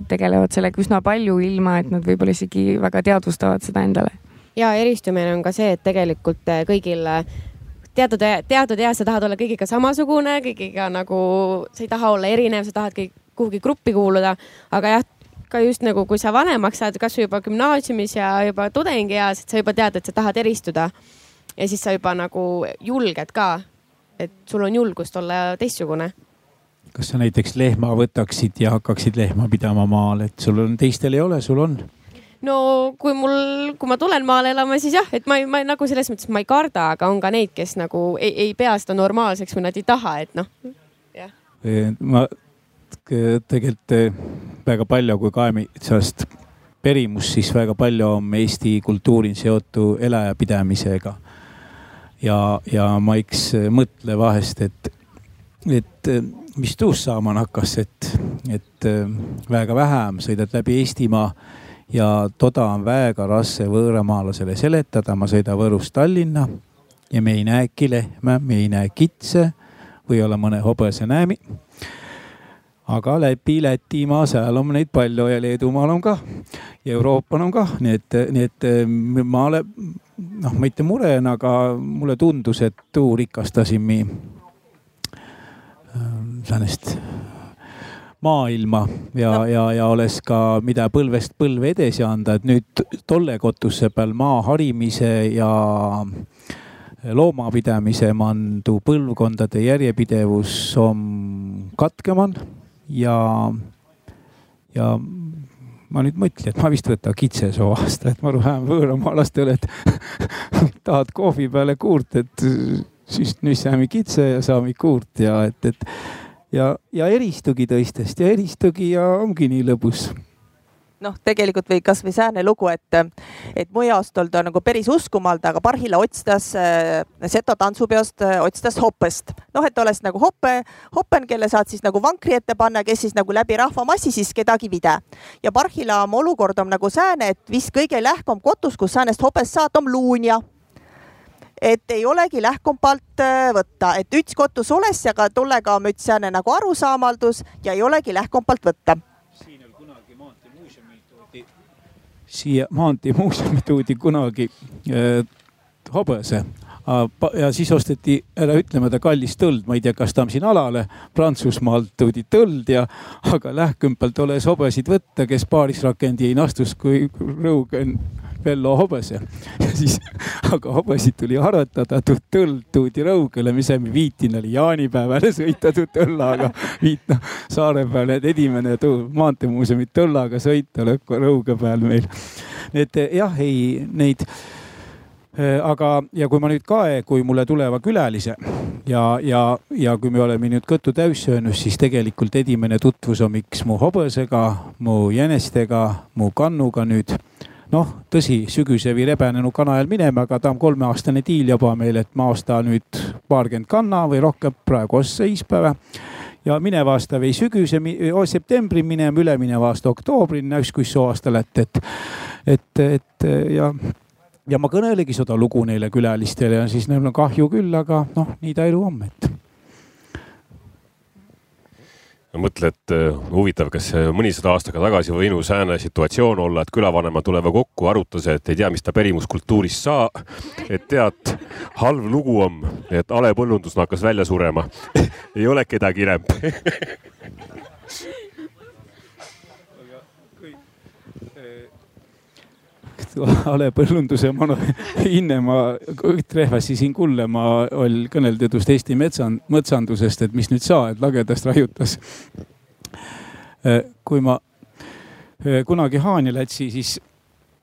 tegelevad sellega üsna palju, ilma et nad võib-olla isegi väga teadvustavad seda endale. ja eristumine on ka see, et tegelikult kõigil teatud, teatud eas sa tahad olla kõigiga samasugune, kõigiga nagu, sa ei taha olla erinev, sa tahad kõik kuhugi gruppi kuuluda, aga jah, ka just nagu, kui sa vanemaks saad, kasvõi juba gümnaasiumis ja juba tudengieas, et sa juba tead, et sa tahad eristuda ja siis sa juba nagu julged ka, et sul on julgust olla teistsugune. kas sa näiteks lehma võtaksid ja hakkaksid lehma pidama maal, et sul on, teistel ei ole, sul on? no kui mul, kui ma tulen maale elama, siis jah, et ma, ma nagu selles mõttes ma ei karda, aga on ka neid, kes nagu ei, ei pea seda normaalseks või nad ei taha, et noh, jah. ma tegelikult väga palju, kui kaemitsast perimus, siis väga palju on Eesti kultuuril seotud elajapidamisega ja, ja ma eks mõtle vahest, et, et mis tuust saama hakkas, et, et väga vähem sõidad läbi Eestimaa ja toda on väga raske võõramaalasele seletada. ma sõidan Võrust Tallinna ja me ei näegi lehme, me ei näe kitse või ole mõne hobuse näemi aga läbi Lätimaa, seal on neid palju ja Leedumaal on ka ja Euroopal on ka, nii et, nii et ma olen noh, mitte murena, aga mulle tundus, et tuu rikastasin mi ähm, säänest maailma ja ja, ja oleks ka, mida põlvest põlve edasi anda, et nüüd tolle kotuse peal maa harimise ja loomapidamise man tuu põlvkondade järjepidevus on katkeman ja, ja ma nüüd mõtlen, et ma vist võtan kitsesoo aasta, et ma lähen võõramaalastele, et tahad kohvi peale kuurt, et siis nüüd saame kitse ja saame kuurt ja et, et ja, ja eristugi teistest ja eristugi ja ongi nii lõbus noh, tegelikult või kasvõi sääne lugu, et, et Muiaostol ta nagu päris uskumata, aga Parhilla otstas äh, Seto tantsupeost äh,, otstas Hoppest. noh, et oleks nagu Hoppe, Hoppen, kelle saad siis nagu vankri ette panna, kes siis nagu läbi rahvamassi siis kedagi vide. ja Parhilla oma olukord on nagu sääne, et vist kõige lähkum kotus, kus säänest Hopest saad, on Luunja et ei olegi lähkumpalt äh, võtta, et üts kotus oles ja ka tullega müts sääne nagu arusaamaldus ja ei olegi lähkumpalt võtta. Siia maanteemuuseumi toodi kunagi äh, hobuse. Ja siis osteti, ära ütle mööda kallis tõld, ma ei tea, kas ta on siin alale, Prantsusmaalt toodi tõld ja, aga lähkümpalt oles hobesid võtta, kes paarisrakendi ei nastus, kui rõugen Vello hobese. ja siis, aga hobesid tuli aretada, tõld toodi Rõugele, mis me viitin oli jaanipäevale sõita tõllaga. viit noh, saare peal, et esimene maanteemuuseumi tõllaga sõita Rõuge peal meil. et jah, ei neid Äh, aga, ja kui ma nüüd kae, kui mulle tuleva külalise ja, ja, ja kui me oleme nüüd kõtu täis söönud, siis tegelikult esimene tutvus on miks mu hobusega, mu jänestega, mu kannuga nüüd. Noh, tõsi, sügisevi rebenenu kana ajal minema, aga ta on kolmeaastane diil juba meil, et ma osta nüüd paarkümmend kanna või rohkem, praegu osta ispäeva ja mineva aasta või sügise, septembri minema, ülemineva aasta oktoobrini, kus soo aasta lätt, et, et, et ja ja ma kõnelegi seda lugu neile külalistele ja siis neil on kahju küll, aga noh, nii ta elu on, et mõtle, et äh, huvitav, kas mõnisada aastaga tagasi võinu sääne situatsioon olla, et külavanemad tulevad kokku, arutas, et ei tea, mis ta perimuskultuurist saa. et tead, halb lugu on, et halepõllundus hakkas välja surema ei ole kedagi enam halepõllunduse manu hinne ma trehvasi siin kullema oll kõneldudust Eesti metsan-, mõtsandusest, et mis nüüd saa, et lagedast raiutas. Äh, kui ma äh, kunagi Haanja lätsi, siis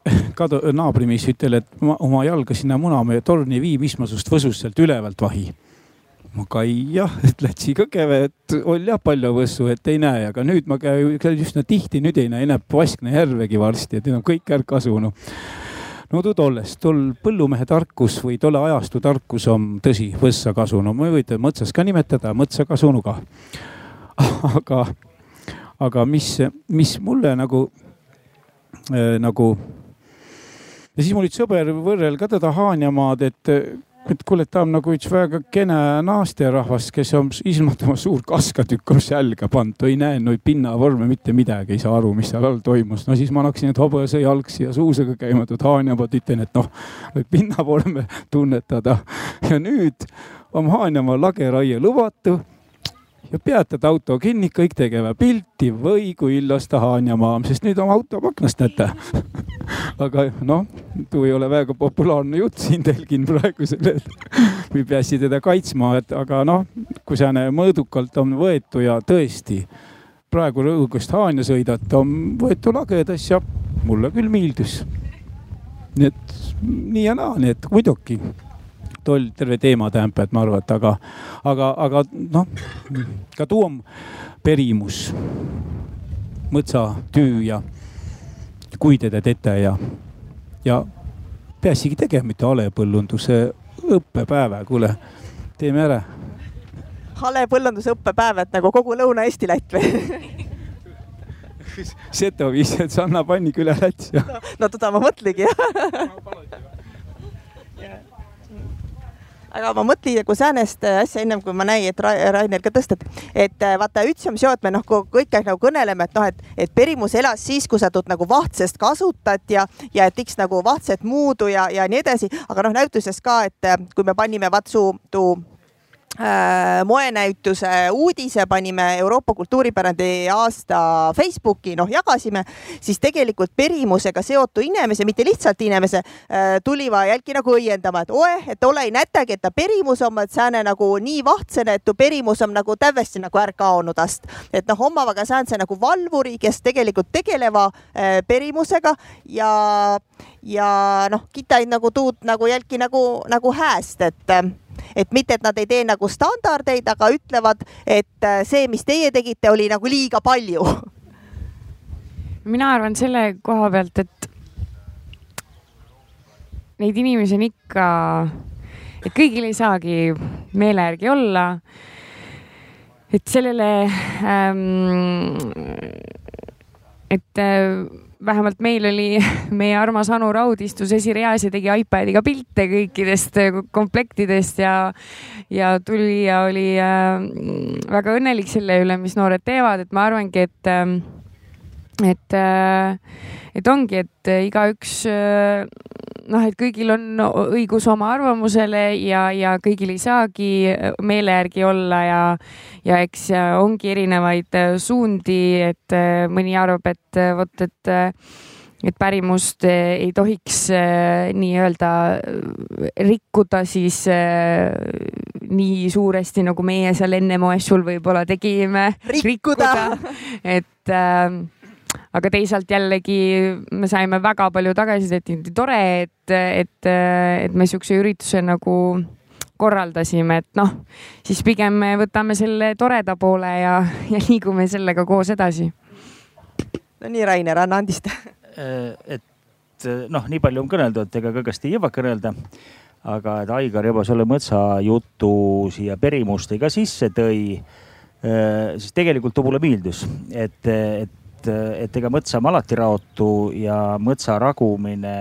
kadu-, naabrimees ütel, et ma oma jalga sinna Munamäe torni vii, mis ma sust võsust sealt ülevalt vahi ma kai jah, et lätsi kõgeve, et oli jah palju võssu, et ei näe, aga nüüd ma käin üsna tihti, nüüd ei näe enam Vaskna järvegi varsti, et nüüd on kõik ära kasunud. no too tollest, tol põllumehe tarkus või tolle ajastu tarkus on tõsi, võssa kasunu, ma võite mõtsas ka nimetada, mõtsa kasunu ka. aga, aga mis, mis mulle nagu äh,, nagu ja siis mul üks sõber võrrel ka teda Haanjamaad, et et kuule, ta on nagu üks väga kene naasterahvas, kes on ilmutama suur kaskatükk on selga pannud, ta ei näe neid pinnavorme mitte midagi, ei saa aru, mis seal all toimus. no siis ma hakkasin nüüd hobuse jalgsi ja suusega käima, et Haanja poolt ütlen, et noh, võib pinnavorme tunnetada. ja nüüd on Haanjamaa lageraie lubatu ja peatad auto kinni, kõik tegevad pilti või kui illas Haanjamaa, sest nüüd on auto aknast näete aga noh, tuu ei ole väga populaarne jutt siin telgin praegusel hetkel. või peaasi teda kaitsma, et aga noh, kui sääne mõõdukalt on võetu ja tõesti praegu Rõugust Haanja sõidata on võetu lagedas ja mulle küll meeldis. nii et nii ja naa, nii et muidugi toll terve teema tähendab, et ma arvan, et aga, aga, aga noh, ka tuu on perimus, mõtsatöö ja kuidede tete ja, ja peaasigi tegema mitte halepõllunduse õppepäeva, kuule, teeme ära. halepõllunduse õppepäev, et nagu kogu Lõuna-Eesti Lätt või Seto viis, et Sanna Panniküla Läts ja. no, no teda ma mõtlengi aga ma mõtlen nagu säänest asja ennem kui ma näin, et Rainer ka tõstab, et äh, vaata et me noh, kõik aeg nagu kõneleme, et noh, et, et perimus elas siis, kui sa tuud nagu vahtsest kasutad ja, ja et iks nagu vahtset muudu ja, ja nii edasi, aga noh, näituses ka, et äh, kui me panime vatsu tuu Äh, moenäituse uudise panime Euroopa kultuuripärandi aasta Facebooki, noh jagasime, siis tegelikult perimusega seotu inimese, mitte lihtsalt inimese, äh, tuli jälgi nagu õiendama, et oe, et ole ei nätagi, et ta perimus on, sääne nagu nii vahtsene, et tu perimus on nagu täiesti nagu ära kaonud ast. et noh, omavaga säänse nagu valvuri, kes tegelikult tegeleva äh, perimusega ja, ja noh, kitaid nagu tuud nagu jälgi nagu, nagu hääst, et et mitte, et nad ei tee nagu standardeid, aga ütlevad, et äh, see, mis teie tegite, oli nagu liiga palju. mina arvan selle koha pealt, et neid inimesi on ikka, et kõigil ei saagi meele järgi olla. et sellele ähm,, et äh, vähemalt meil oli, meie armas Anu Raud istus esireas ja tegi iPadiga pilte kõikidest äh, komplektidest ja, ja tuli ja oli äh, väga õnnelik selle üle, mis noored teevad, et ma arvangi, et äh, et, äh, et ongi, et igaüks äh, noh, et kõigil on õigus oma arvamusele ja, ja kõigil ei saagi meele järgi olla ja, ja eks ongi erinevaid suundi, et mõni arvab, et vot, et et pärimust ei tohiks nii-öelda rikkuda siis nii suuresti, nagu meie seal enne moessul võib-olla tegime. rikkuda, rikkuda.. et äh, aga teisalt jällegi me saime väga palju tagasisidet, tore, et, et, et me siukse ürituse nagu korraldasime, et noh, siis pigem me võtame selle toreda poole ja, ja liigume sellega koos edasi. no nii, Rainer, anna andist. et noh, nii palju on kõneldud, ega kõigest ei jõua kõnelda. aga et Aigar juba selle mõtsajutu siia perimustega sisse tõi, siis tegelikult ta mulle meeldis, et, et et, et ega mõtsa ma alati raotu ja mõtsa ragumine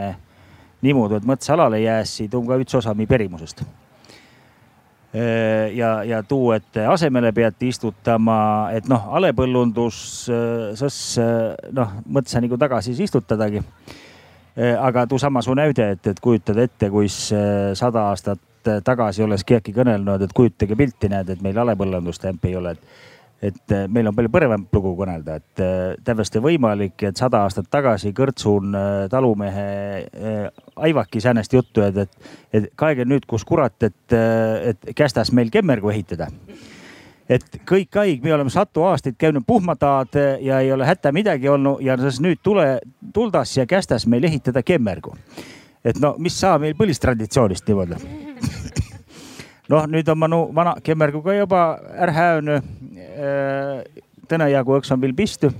niimoodi, et mõtsa alale jääsid, on ka üks osa mi perimusest. ja, ja tuu, et asemele peate istutama, et noh, alepõllundus, sõs noh, mõtsa nagu tagasi siis istutadagi. aga tuu sama su näide, et, et kujutad ette, kuis sada aastat tagasi oleks keegi kõnelnud, et kujutage pilti, näed, et meil alepõllundustemp ei ole, et et äh, meil on palju põnevam lugu kõnelda, et äh, täiesti võimalik, et sada aastat tagasi kõrtsun äh, talumehe Aivaki säänest juttu, et, et, et kaege nüüd, kus kurat, et, et kästas meil kemmergu ehitada et kõik haig, me oleme sadu aastaid käinud puhmataad ja ei ole hätta midagi olnud ja nüüd tule, tuldas ja kästas meil ehitada kemmergu. et no mis sa meil põlistraditsioonist niimoodi noh, nüüd on manu vana kemmerguga juba ära häönud. Äh, täna jagu veel pistu.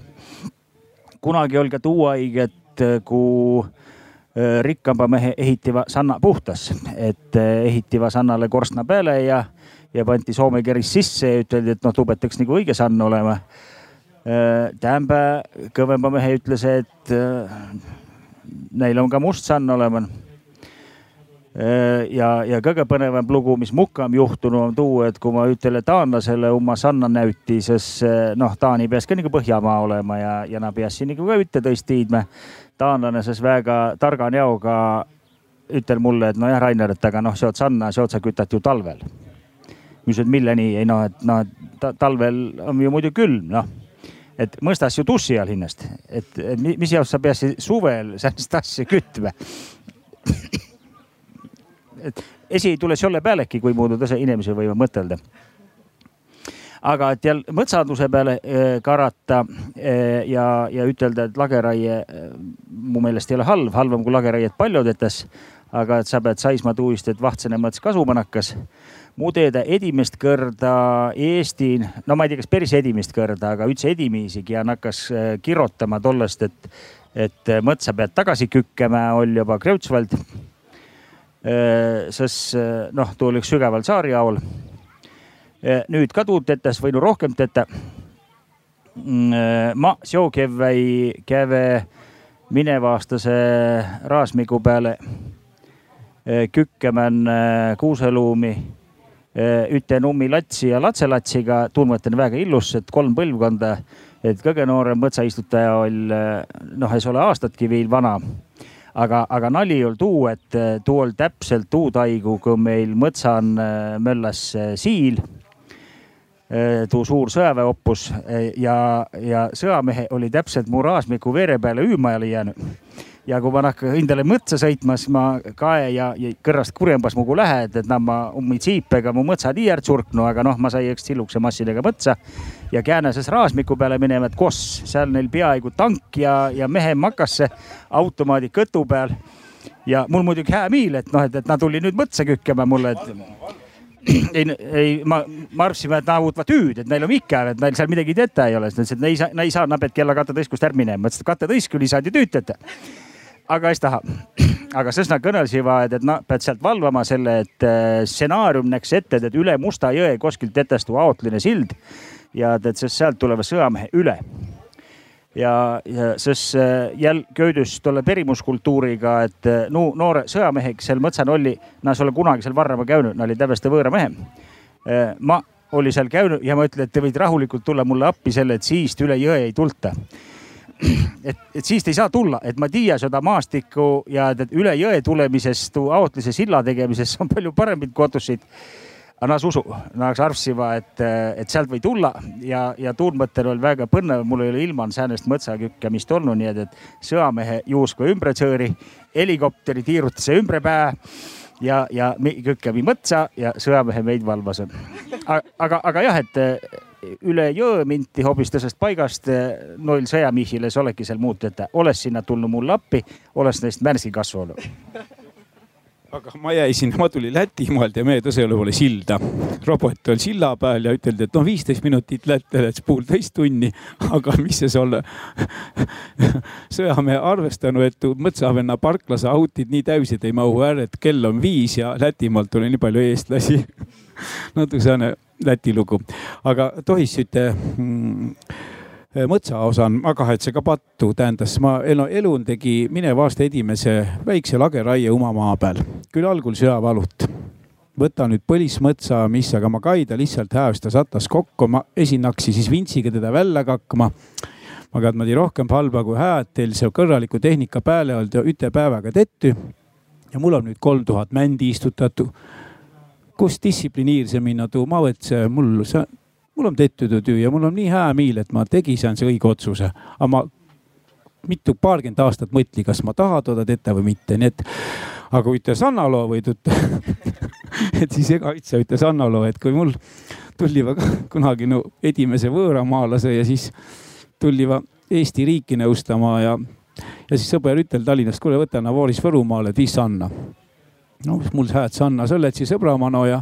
kunagi oli ka tuuaig, et äh, kui äh, rikkamba mehe ehitiva sanna puhtas, et ehitiva sannale korstna peale ja, ja pandi Soome keris sisse ja üteldi, et noh, tuu peaks nagu õige sann olema. Tämbe kõvema mehe ütles, et neil on ka must sann olema Äh, ja, ja kõige põnevam lugu, mis mukam juhtunud on tuu, et kui ma ütlen taanlasele oma sanna näüti, siis äh, noh, Taani peas ka nagu Põhjamaa olema ja, ja nad peas siin nagu ka üte tõist tiidma. taanlane siis väga targa näoga ütel mulle, et nojah, Rainer, et aga noh, seod sanna, seod sa kütad ju talvel. ma ütlesin, et mille nii, ei noh, et noh ta,, talvel on ju muidu külm, noh et mõistas ju dussi all hinnast, et, mis jaoks sa pead suvel sellist asja kütma et esi ei tule selle pealegi, kui muidu tõse inimesel võime mõtelda aga et jälle mõtsanduse peale eh, karata eh, ja, ja ütelda, et lageraie eh, mu meelest ei ole halb, halvem kui lageraiet paljudetes. aga et sa pead saisma tuist, et vahtsene mõts kasuma hakkas. mu teada edimest kõrda Eesti, no ma ei tea, kas päris edimist kõrda, aga üldse edimiisigi ja hakkas kirotama tollest, et, et mõtsa pead tagasi kükkema, oli juba Kreutzwald sest äh, noh, tuu oli sügaval saarjaol. Äh, nüüd ka tuud tetes või no rohkem tete. Mm, ma seo kevväi käve minevaastase raasmigu peale kükkemän kuuseluumi üte nummi latsi ja latselatsiga, tundmatan väga illus, et kolm põlvkonda, et kõige noorem mõtsaistutaja oli noh, ei ole aastatki veel vana aga, aga nali oli tuu, et eh, tuu oli täpselt tuu taigu, kui meil mõtsan eh, möllas eh, siil. tuu suur sõjaväeoppus ja, ja sõjamehe oli täpselt mu raasmiku veere peale üümajale jäänud ja kui ma hakkan endale mõtsa sõitma, siis ma kae ja, ja kõrrast kurjembas mugu lähed, et nad ma ummi tsiipega mu mõtsa tiiär tsurknu, aga noh, ma sai üks tillukese massidega mõtsa ja käänases raasmiku peale minema, et kos, seal neil peaaegu tank ja, ja mehe makasse automaadi kõtu peal. ja mul muidugi hää miil, et noh, et, et nad tuli nüüd mõtsa kükkima mulle, et ei, ei, ma, ma arvasin, et nad võtavad hüüd, et neil on ikka, et neil seal midagi teha ei ole, siis ta ütles, et ei saa, ei saa, nad peavad kella katetõiskust ära minema. ma ütlesin, et katetõiskuni saad ju tüüd teha. Aga ei taha. aga siis nad kõnelesid, et nad peavad sealt valvama selle, et äh, stsenaarium näeks ette, et üle Musta jõe kuskilt tetestu aotline sild ja sest sealt tulevad sõjamehe üle. ja, ja siis jälle köödus tolle perimuskultuuriga, et no noore sõjameheks seal mõtsan oli, nad ei ole kunagi seal varrama käinud, nad oli täiesti võõra mehe. ma oli seal käinud ja ma ütlen, et te võite rahulikult tulla mulle appi selle, et siist üle jõe ei tulta et, et siist ei saa tulla, et ma tiia seda maastikku ja et üle jõe tulemisest, Aotlise silla tegemisest on palju paremaid kodusid aga nas usu, nas arvsiva, et, et sealt või tulla ja, ja tuun mõttel oli väga põnev, mul ei ole ilman säänest mõtsakükkemist olnud, nii et, et sõjamehe juuskva ümbre tsõõri, helikopteri tiirutuse ümbre pää ja, ja kükkemi mõtsa ja sõjamehe meid valvas. aga, aga jah, et üle jõe minti hoopis tõsest paigast noil sõjamihile, see olegi seal muud, et oleks sinna tulnud mulle appi, oleks neist märsi kasvanud aga ma jäisin, ma tulin Lätimaalt ja meie Tõselu poole silda. robot oli silla peal ja üteldi, et noh, viisteist minutit Lätti läks poolteist tunni, aga mis see olla. sõjamehe arvestanud, et Mõtsavenna parklase autid nii täisid ei mahu ära, et kell on viis ja Lätimaalt tuli nii palju eestlasi natuke sääne Läti lugu, aga tohis üte mm, Eh, mõtsaosan Magahetsega pattu tähendas, ma elu, elun tegi mineva aasta esimese väikse lageraie oma maa peal, küll algul süavalut. võta nüüd põlismõtsa, mis, aga ma kaida lihtsalt häävsta satas kokku, ma esinaksin siis vintsiga teda välja kakkma ma kadmadi rohkem halba kui hääd, teil see kõrraliku tehnika peale olnud ja üte päevaga tettu. ja mul on nüüd kolm tuhat mändi istutatud. Kus distsiplineerimise minna tuu, ma võtsin, mul see mul on tehtud töö ja mul on nii hää miil, et ma tegisin see õige otsuse, aga ma mitu paarkümmend aastat mõtli, kas ma tahan toda teha või mitte, nii et aga kui ütles Anna loo või tut- et siis ega üldse ütles Anna loo, et kui mul tuli kunagi no esimese võõramaalase ja siis tuli Eesti riiki nõustama ja, ja siis sõber ütel Tallinnast, kuule võta Navoris Võrumaale, et viis Sanna. No mul hääd Sanna, sa oled siis sõbramano ja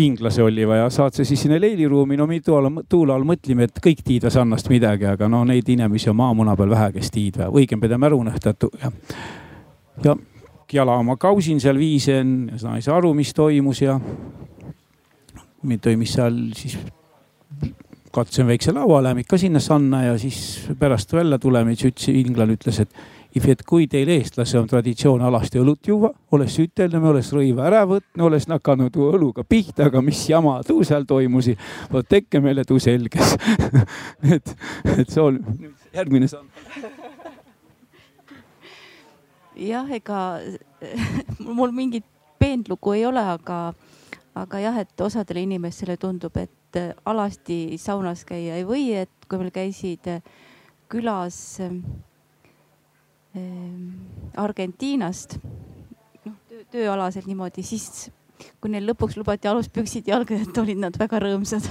inglase oli vaja, saatse siis sinna leiliruumi, no me tuula, tuula all mõtleme, et kõik tiidvas annast midagi, aga no neid inimesi on maamuna peal vähe, kes tiidva, õigem pidama ära unustatud ja, ja jala oma kausin seal viisen, sa ei saa aru, mis toimus ja mind toimus seal siis katsusin väikse laua lämik ka sinna sanna ja siis pärast välja tuleme, siis ütles, inglane ütles, et et kui teil eestlase on traditsioon alasti õlut juua, oleks ütelnud, oleks rõiva ära võtnud, oleks nakanud õluga pihta, aga mis jama tuu seal toimus. vot tekke meile tuu selges et, et see on järgmine samm. jah, ega mul mingit peendlugu ei ole, aga, aga jah, et osadele inimestele tundub, et alasti saunas käia ei või, et kui meil käisid külas Ehm, Argentiinast, noh töö, tööalaselt niimoodi, siis kui neil lõpuks lubati aluspüksid jalga jätta, olid nad väga rõõmsad.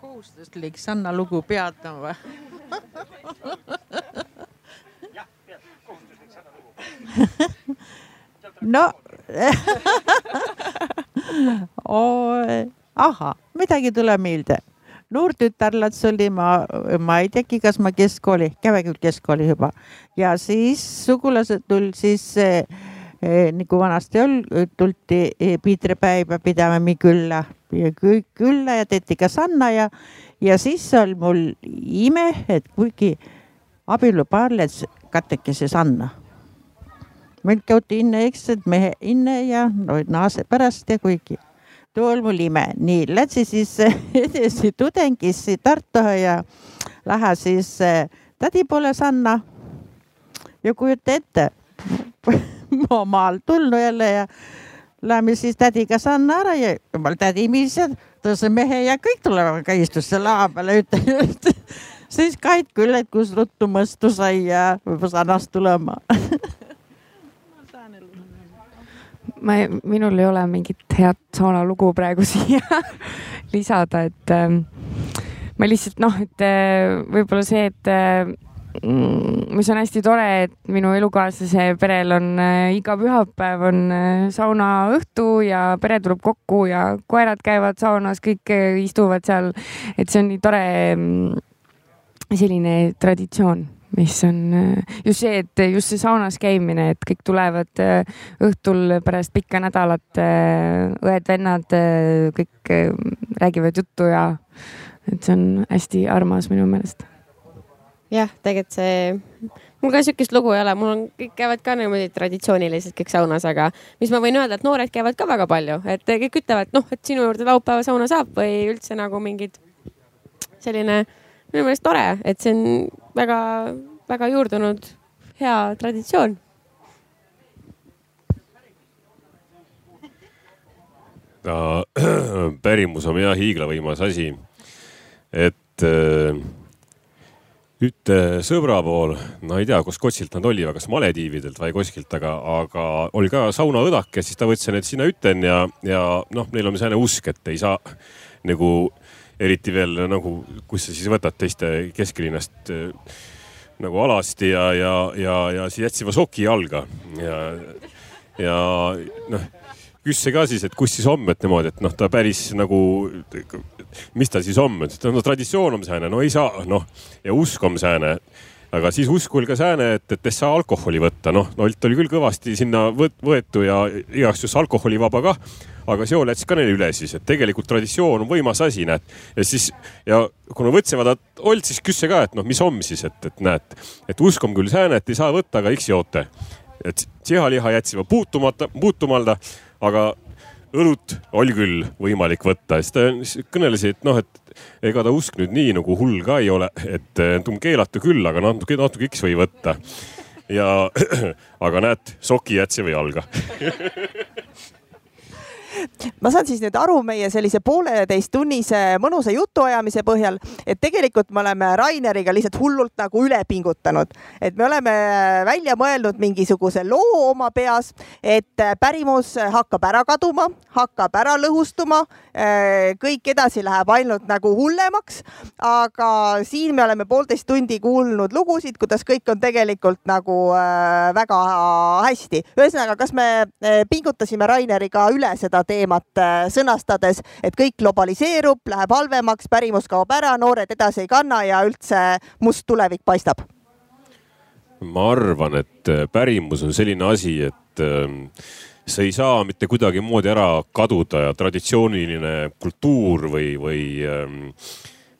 Kohustuslik Sanna lugu peatama või? no. Ahah, midagi tuleb meelde noor tütarlats oli ma, ma ei teagi, kas ma keskkooli, käime küll keskkooli juba ja siis sugulased tulid siis eh, eh, nagu vanasti oli, tuldi eh, piitrepäeva pidama külla ja külla ja tehti ka sanna ja, ja siis oli mul ime, et kuigi abielupaar läks katekese sanna. meil käidi inne, eks, et mehe inne ja no, naase pärast ja kuigi tol mul ime, nii lätsi siis edasi tudengisse Tartu ja lähe siis eh, tädi poole Sanna. ja kujuta ette, ma maal tulnud jälle ja lähme siis tädiga Sanna ära ja jumal tädi misjad, tõuse mehe ja kõik tulevad ka istusse laua peale, ütle siis Kait küll, et kus ruttu mõstu sai ja võib-olla Sannast tulema ma, minul ei ole mingit head saunalugu praegu siia lisada, et äh, ma lihtsalt noh, et äh, võib-olla see, et äh, mis on hästi tore, et minu elukaaslase perel on äh, iga pühapäev on äh, saunaõhtu ja pere tuleb kokku ja koerad käivad saunas, kõik äh, istuvad seal. et see on nii tore mm, selline traditsioon mis on äh, just see, et just see saunas käimine, et kõik tulevad äh, õhtul pärast pikka nädalat, äh, õed-vennad, kõik räägivad juttu ja et see on hästi armas minu meelest. jah, tegelikult see, mul ka sihukest lugu ei ole, mul on, kõik käivad ka niimoodi traditsiooniliselt kõik saunas, aga mis ma võin öelda, et noored käivad ka väga palju, et kõik ütlevad, noh, et sinu juurde laupäeva sauna saab või üldse nagu mingid selline minu meelest tore, et see on väga-väga juurdunud hea traditsioon ta pärimus on jah hiiglavõimas asi. et äh, üte sõbra pool, no ei tea, kus kotsilt nad oli, kas Malediividelt või kuskilt, aga, aga oli ka saunaõdake, siis ta võttis need sinna üten ja, ja noh, neil on selline usk, et ei saa nagu eriti veel nagu, kus sa siis võtad teiste kesklinnast äh, nagu alasti ja, ja, ja, ja siis jätsime soki jalga. Ja, ja noh küsse ka siis, et kus siis homme, et niimoodi, et noh, ta päris nagu, mis ta siis on, et no traditsioon on sääne, no ei saa, noh ja usk on sääne aga siis usk oli ka sääne, et, et ei saa alkoholi võtta, noh, Nolt oli küll kõvasti sinna võetu ja igaks juhuks alkoholivaba kah. aga Seol jättis ka neile üle siis, et tegelikult traditsioon on võimas asi, näed. ja siis ja kuna võtsevad Olt, siis küsse ka, et noh, mis homme siis, et, et näed, et usk on küll sääne, et ei saa võtta, aga eks joote. et sihaliha jätsime puutumata, puutumalda aga õlut oli küll võimalik võtta, siis ta kõneles, et noh, et ega ta usk nüüd nii nagu hull ka ei ole, et keelata küll, aga natuke, natuke X või võtta. ja aga näed, soki jätsime jalga ma saan siis nüüd aru meie sellise pooleteisttunnise mõnusa jutuajamise põhjal, et tegelikult me oleme Raineriga lihtsalt hullult nagu üle pingutanud, et me oleme välja mõelnud mingisuguse loo oma peas, et pärimus hakkab ära kaduma, hakkab ära lõhustuma, kõik edasi läheb ainult nagu hullemaks. aga siin me oleme poolteist tundi kuulnud lugusid, kuidas kõik on tegelikult nagu äh, väga hästi. ühesõnaga, kas me äh, pingutasime Raineriga üle seda teemat äh, sõnastades, et kõik globaliseerub, läheb halvemaks, pärimus kaob ära, noored edasi ei kanna ja üldse must tulevik paistab? ma arvan, et äh, pärimus on selline asi, et ähm, see ei saa mitte kuidagimoodi ära kaduda ja traditsiooniline kultuur või, või ähm,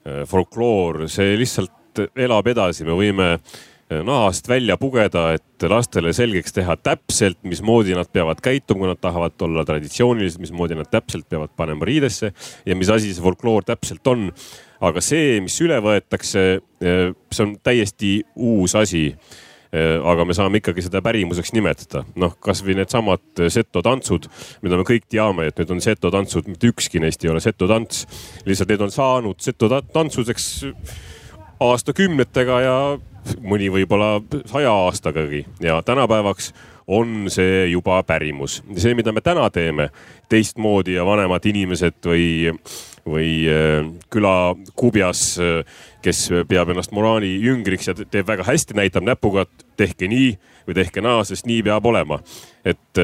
äh, folkloor, see lihtsalt elab edasi, me võime nahast välja pugeda, et lastele selgeks teha täpselt, mismoodi nad peavad käituma, kui nad tahavad olla traditsioonilised, mismoodi nad täpselt peavad panema riidesse ja mis asi see folkloor täpselt on. aga see, mis üle võetakse, see on täiesti uus asi aga me saame ikkagi seda pärimuseks nimetada. noh, kasvõi needsamad seto tantsud, mida me kõik teame, et need on seto tantsud, mitte ükski neist ei ole seto tants. lihtsalt need on saanud seto tantsudeks aastakümnetega ja mõni võib-olla saja aastagagi ja tänapäevaks on see juba pärimus. see, mida me täna teeme teistmoodi ja vanemad inimesed või, või äh, külakubjas, äh, kes peab ennast moraali jüngriks ja teeb väga hästi, näitab näpuga, et tehke nii või tehke naa, sest nii peab olema. et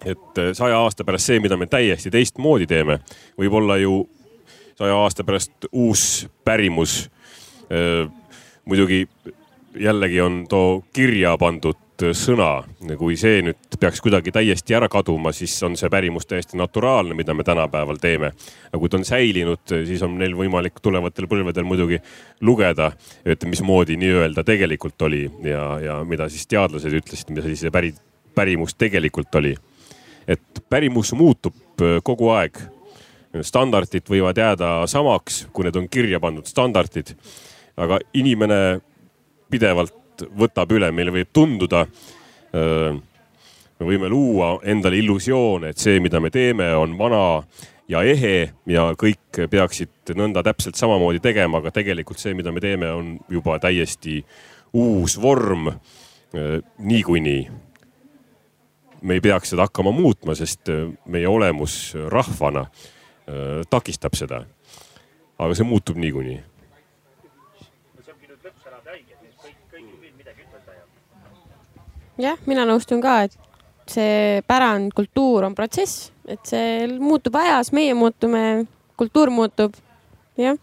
et saja aasta pärast see, mida me täiesti teistmoodi teeme, võib olla ju saja aasta pärast uus pärimus muidugi jällegi on too kirja pandud sõna, kui see nüüd peaks kuidagi täiesti ära kaduma, siis on see pärimus täiesti naturaalne, mida me tänapäeval teeme. aga kui ta on säilinud, siis on neil võimalik tulevatel põlvedel muidugi lugeda, et mismoodi nii-öelda tegelikult oli ja, ja mida siis teadlased ütlesid, mida siis see päri, pärimus tegelikult oli. et pärimus muutub kogu aeg. standardid võivad jääda samaks, kui need on kirja pandud standardid aga inimene pidevalt võtab üle, meile võib tunduda. me võime luua endale illusioone, et see, mida me teeme, on vana ja ehe ja kõik peaksid nõnda täpselt samamoodi tegema, aga tegelikult see, mida me teeme, on juba täiesti uus vorm niikuinii me ei peaks seda hakkama muutma, sest meie olemus rahvana takistab seda. aga see muutub niikuinii jah, mina nõustun ka, et see pärand, kultuur on protsess, et see muutub ajas, meie muutume, kultuur muutub, jah.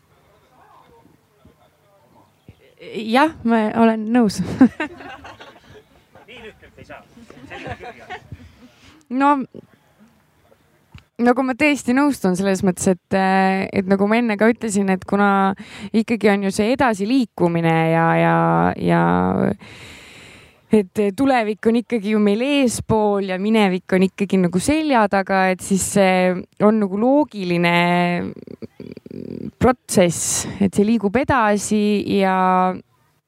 jah, ma olen nõus nii lühkelt ei saa. no, nagu ma tõesti nõustun selles mõttes, et, et nagu ma enne ka ütlesin, et kuna ikkagi on ju see edasiliikumine ja, ja, ja et tulevik on ikkagi ju meil eespool ja minevik on ikkagi nagu selja taga, et siis see on nagu loogiline protsess, et see liigub edasi ja,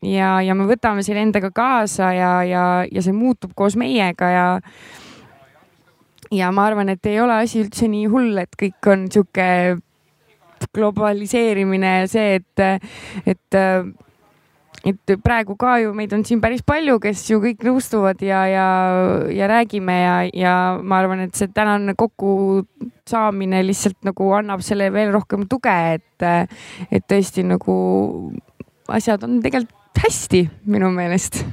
ja, ja me võtame selle endaga kaasa ja, ja, ja see muutub koos meiega ja ja ma arvan, et ei ole asi üldse nii hull, et kõik on sihuke globaliseerimine ja see, et, et, et praegu ka ju meid on siin päris palju, kes ju kõik nõustuvad ja, ja, ja räägime ja, ja ma arvan, et see tänane kokkusaamine lihtsalt nagu annab selle veel rohkem tuge, et, et tõesti nagu asjad on tegelikult hästi minu meelest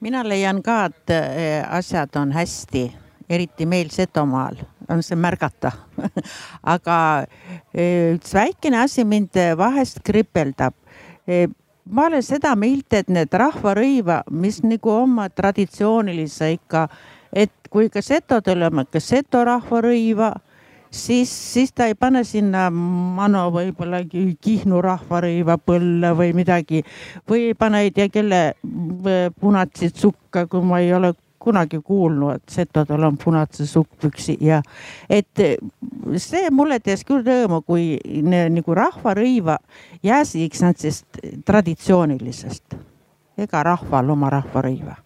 mina leian ka, et eh, asjad on hästi, eriti meil Setomaal on see märgata aga eh, üks väikene asi mind vahest kripeldab. Eh, ma olen seda meelt, et need rahvarõiva, mis nagu oma traditsioonilise ikka, et kui ka setodel on ikka seto rahvarõiva siis, siis ta ei pane sinna Mano võib-olla Kihnu rahvarõiva põlle või midagi. Või ei pane ei tea kelle punatsit sukka, kui ma ei ole kunagi kuulnud, et setodel on punase sukkpüksi ja et see mulle tees küll rõõmu, kui nagu rahvarõiva jääsiks nad siis traditsioonilisest. ega rahval oma rahvarõiva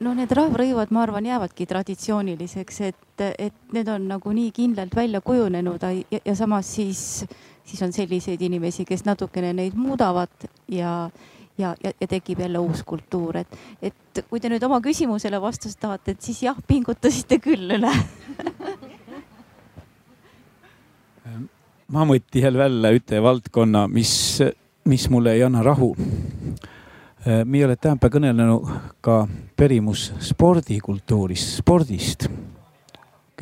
no need rahvrõivad, ma arvan, jäävadki traditsiooniliseks, et, et need on nagu nii kindlalt välja kujunenud ja, ja samas siis, siis on selliseid inimesi, kes natukene neid muudavad ja, ja, ja, ja tekib jälle uus kultuur, et, et kui te nüüd oma küsimusele vastust tahate, et siis jah, pingutasite küll üle ma mõtlen jälle välja ühe valdkonna, mis, mis mulle ei anna rahu me oleme tänapäeval kõnelenud ka perimus spordikultuurist, spordist.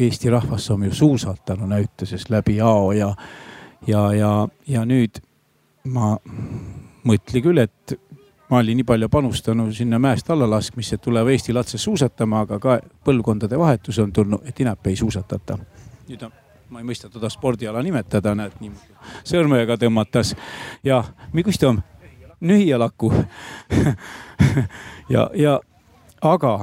Eesti rahvas on ju suusatanud näituses läbi ao ja, ja, ja, ja nüüd ma mõtlen küll, et ma olin nii palju panustanud sinna mäest alla laskmisse, et tuleb Eesti latse suusatama, aga ka põlvkondade vahetus on tulnud, et Inäpp ei suusatata. nüüd on, ma ei mõista teda spordiala nimetada, näed niimoodi sõrmega tõmmatas. Ja, mis ta on? Nühijalakku ja, ja aga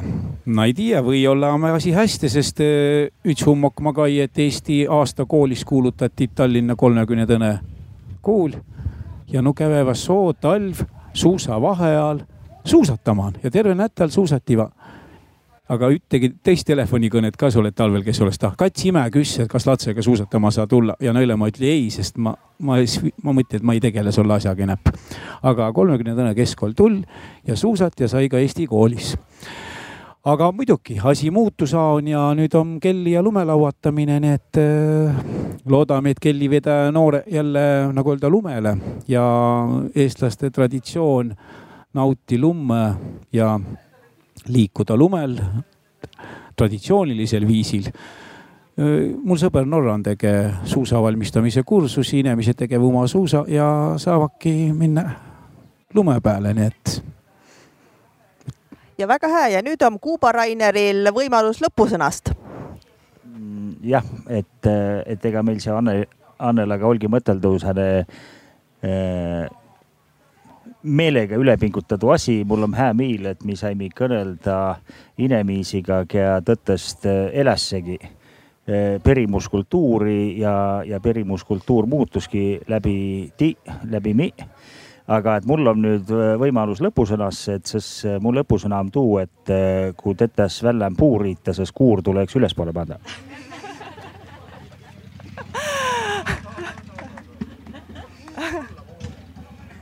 ma ei tea, või olla asi hästi, sest eh, üks hummok ma kai, et Eesti aasta koolis kuulutati Tallinna kolmekümne tõne kool ja no kävevas soo talv suusavahe ajal suusatamaan ja terve nädal suusativa aga ühtegi teist telefonikõnet ka sa oled talvel, kes oleks tahtnud. Kats Ime küsis, et kas latsega suusatama saa tulla ja Nõile ma ütlen ei, sest ma, ma, ma mõtlen, et ma ei tegele selle asjaga enam. aga kolmekümnendane keskkool tull ja suusat ja sai ka Eesti koolis aga muidugi asi muutus on ja nüüd on kelli ja lume lauatamine, nii et äh, loodame, et kellivedaja noore jälle nagu öelda lumele ja eestlaste traditsioon nauti lumme ja liikuda lumel traditsioonilisel viisil. mul sõber Norran tege suusa valmistamise kursusi, inimesed tegevad oma suusa ja saavadki minna lume peale, nii et. Ja väga hea ja nüüd on Kuuba Raineril võimalus lõpusõnast. Mm, jah, et, et ega meil see Anne, Annelaga olgi mõteldud selle meelega üle pingutatud asi, mul on hää meel, et me saime kõnelda inemiisiga, kea tõttest äh, elässegi äh, perimuskultuuri ja, ja perimuskultuur muutuski läbi ti-, läbi mi. Aga et mul on nüüd äh, võimalus lõpusõnas, et siis mu lõpusõna on tuu, et kui tetes vällem puuriita, siis kuur tuleks ülespoole panna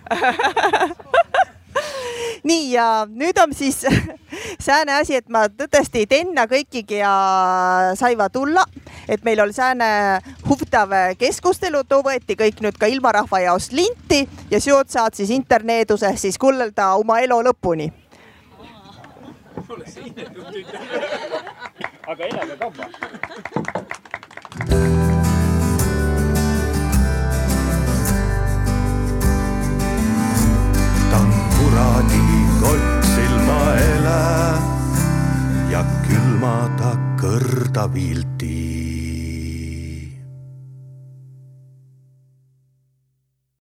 nii ja nüüd on siis sääne asi, et ma tõesti tänna kõikigi ja saiva tulla, et meil on sääne huvitav keskustelu, too võeti kõik nüüd ka ilmarahva jaost linti ja sealt saad siis interneeduse siis kuulda oma elu lõpuni. aga elame kaua. kuradi ja külma ta kõrda viilti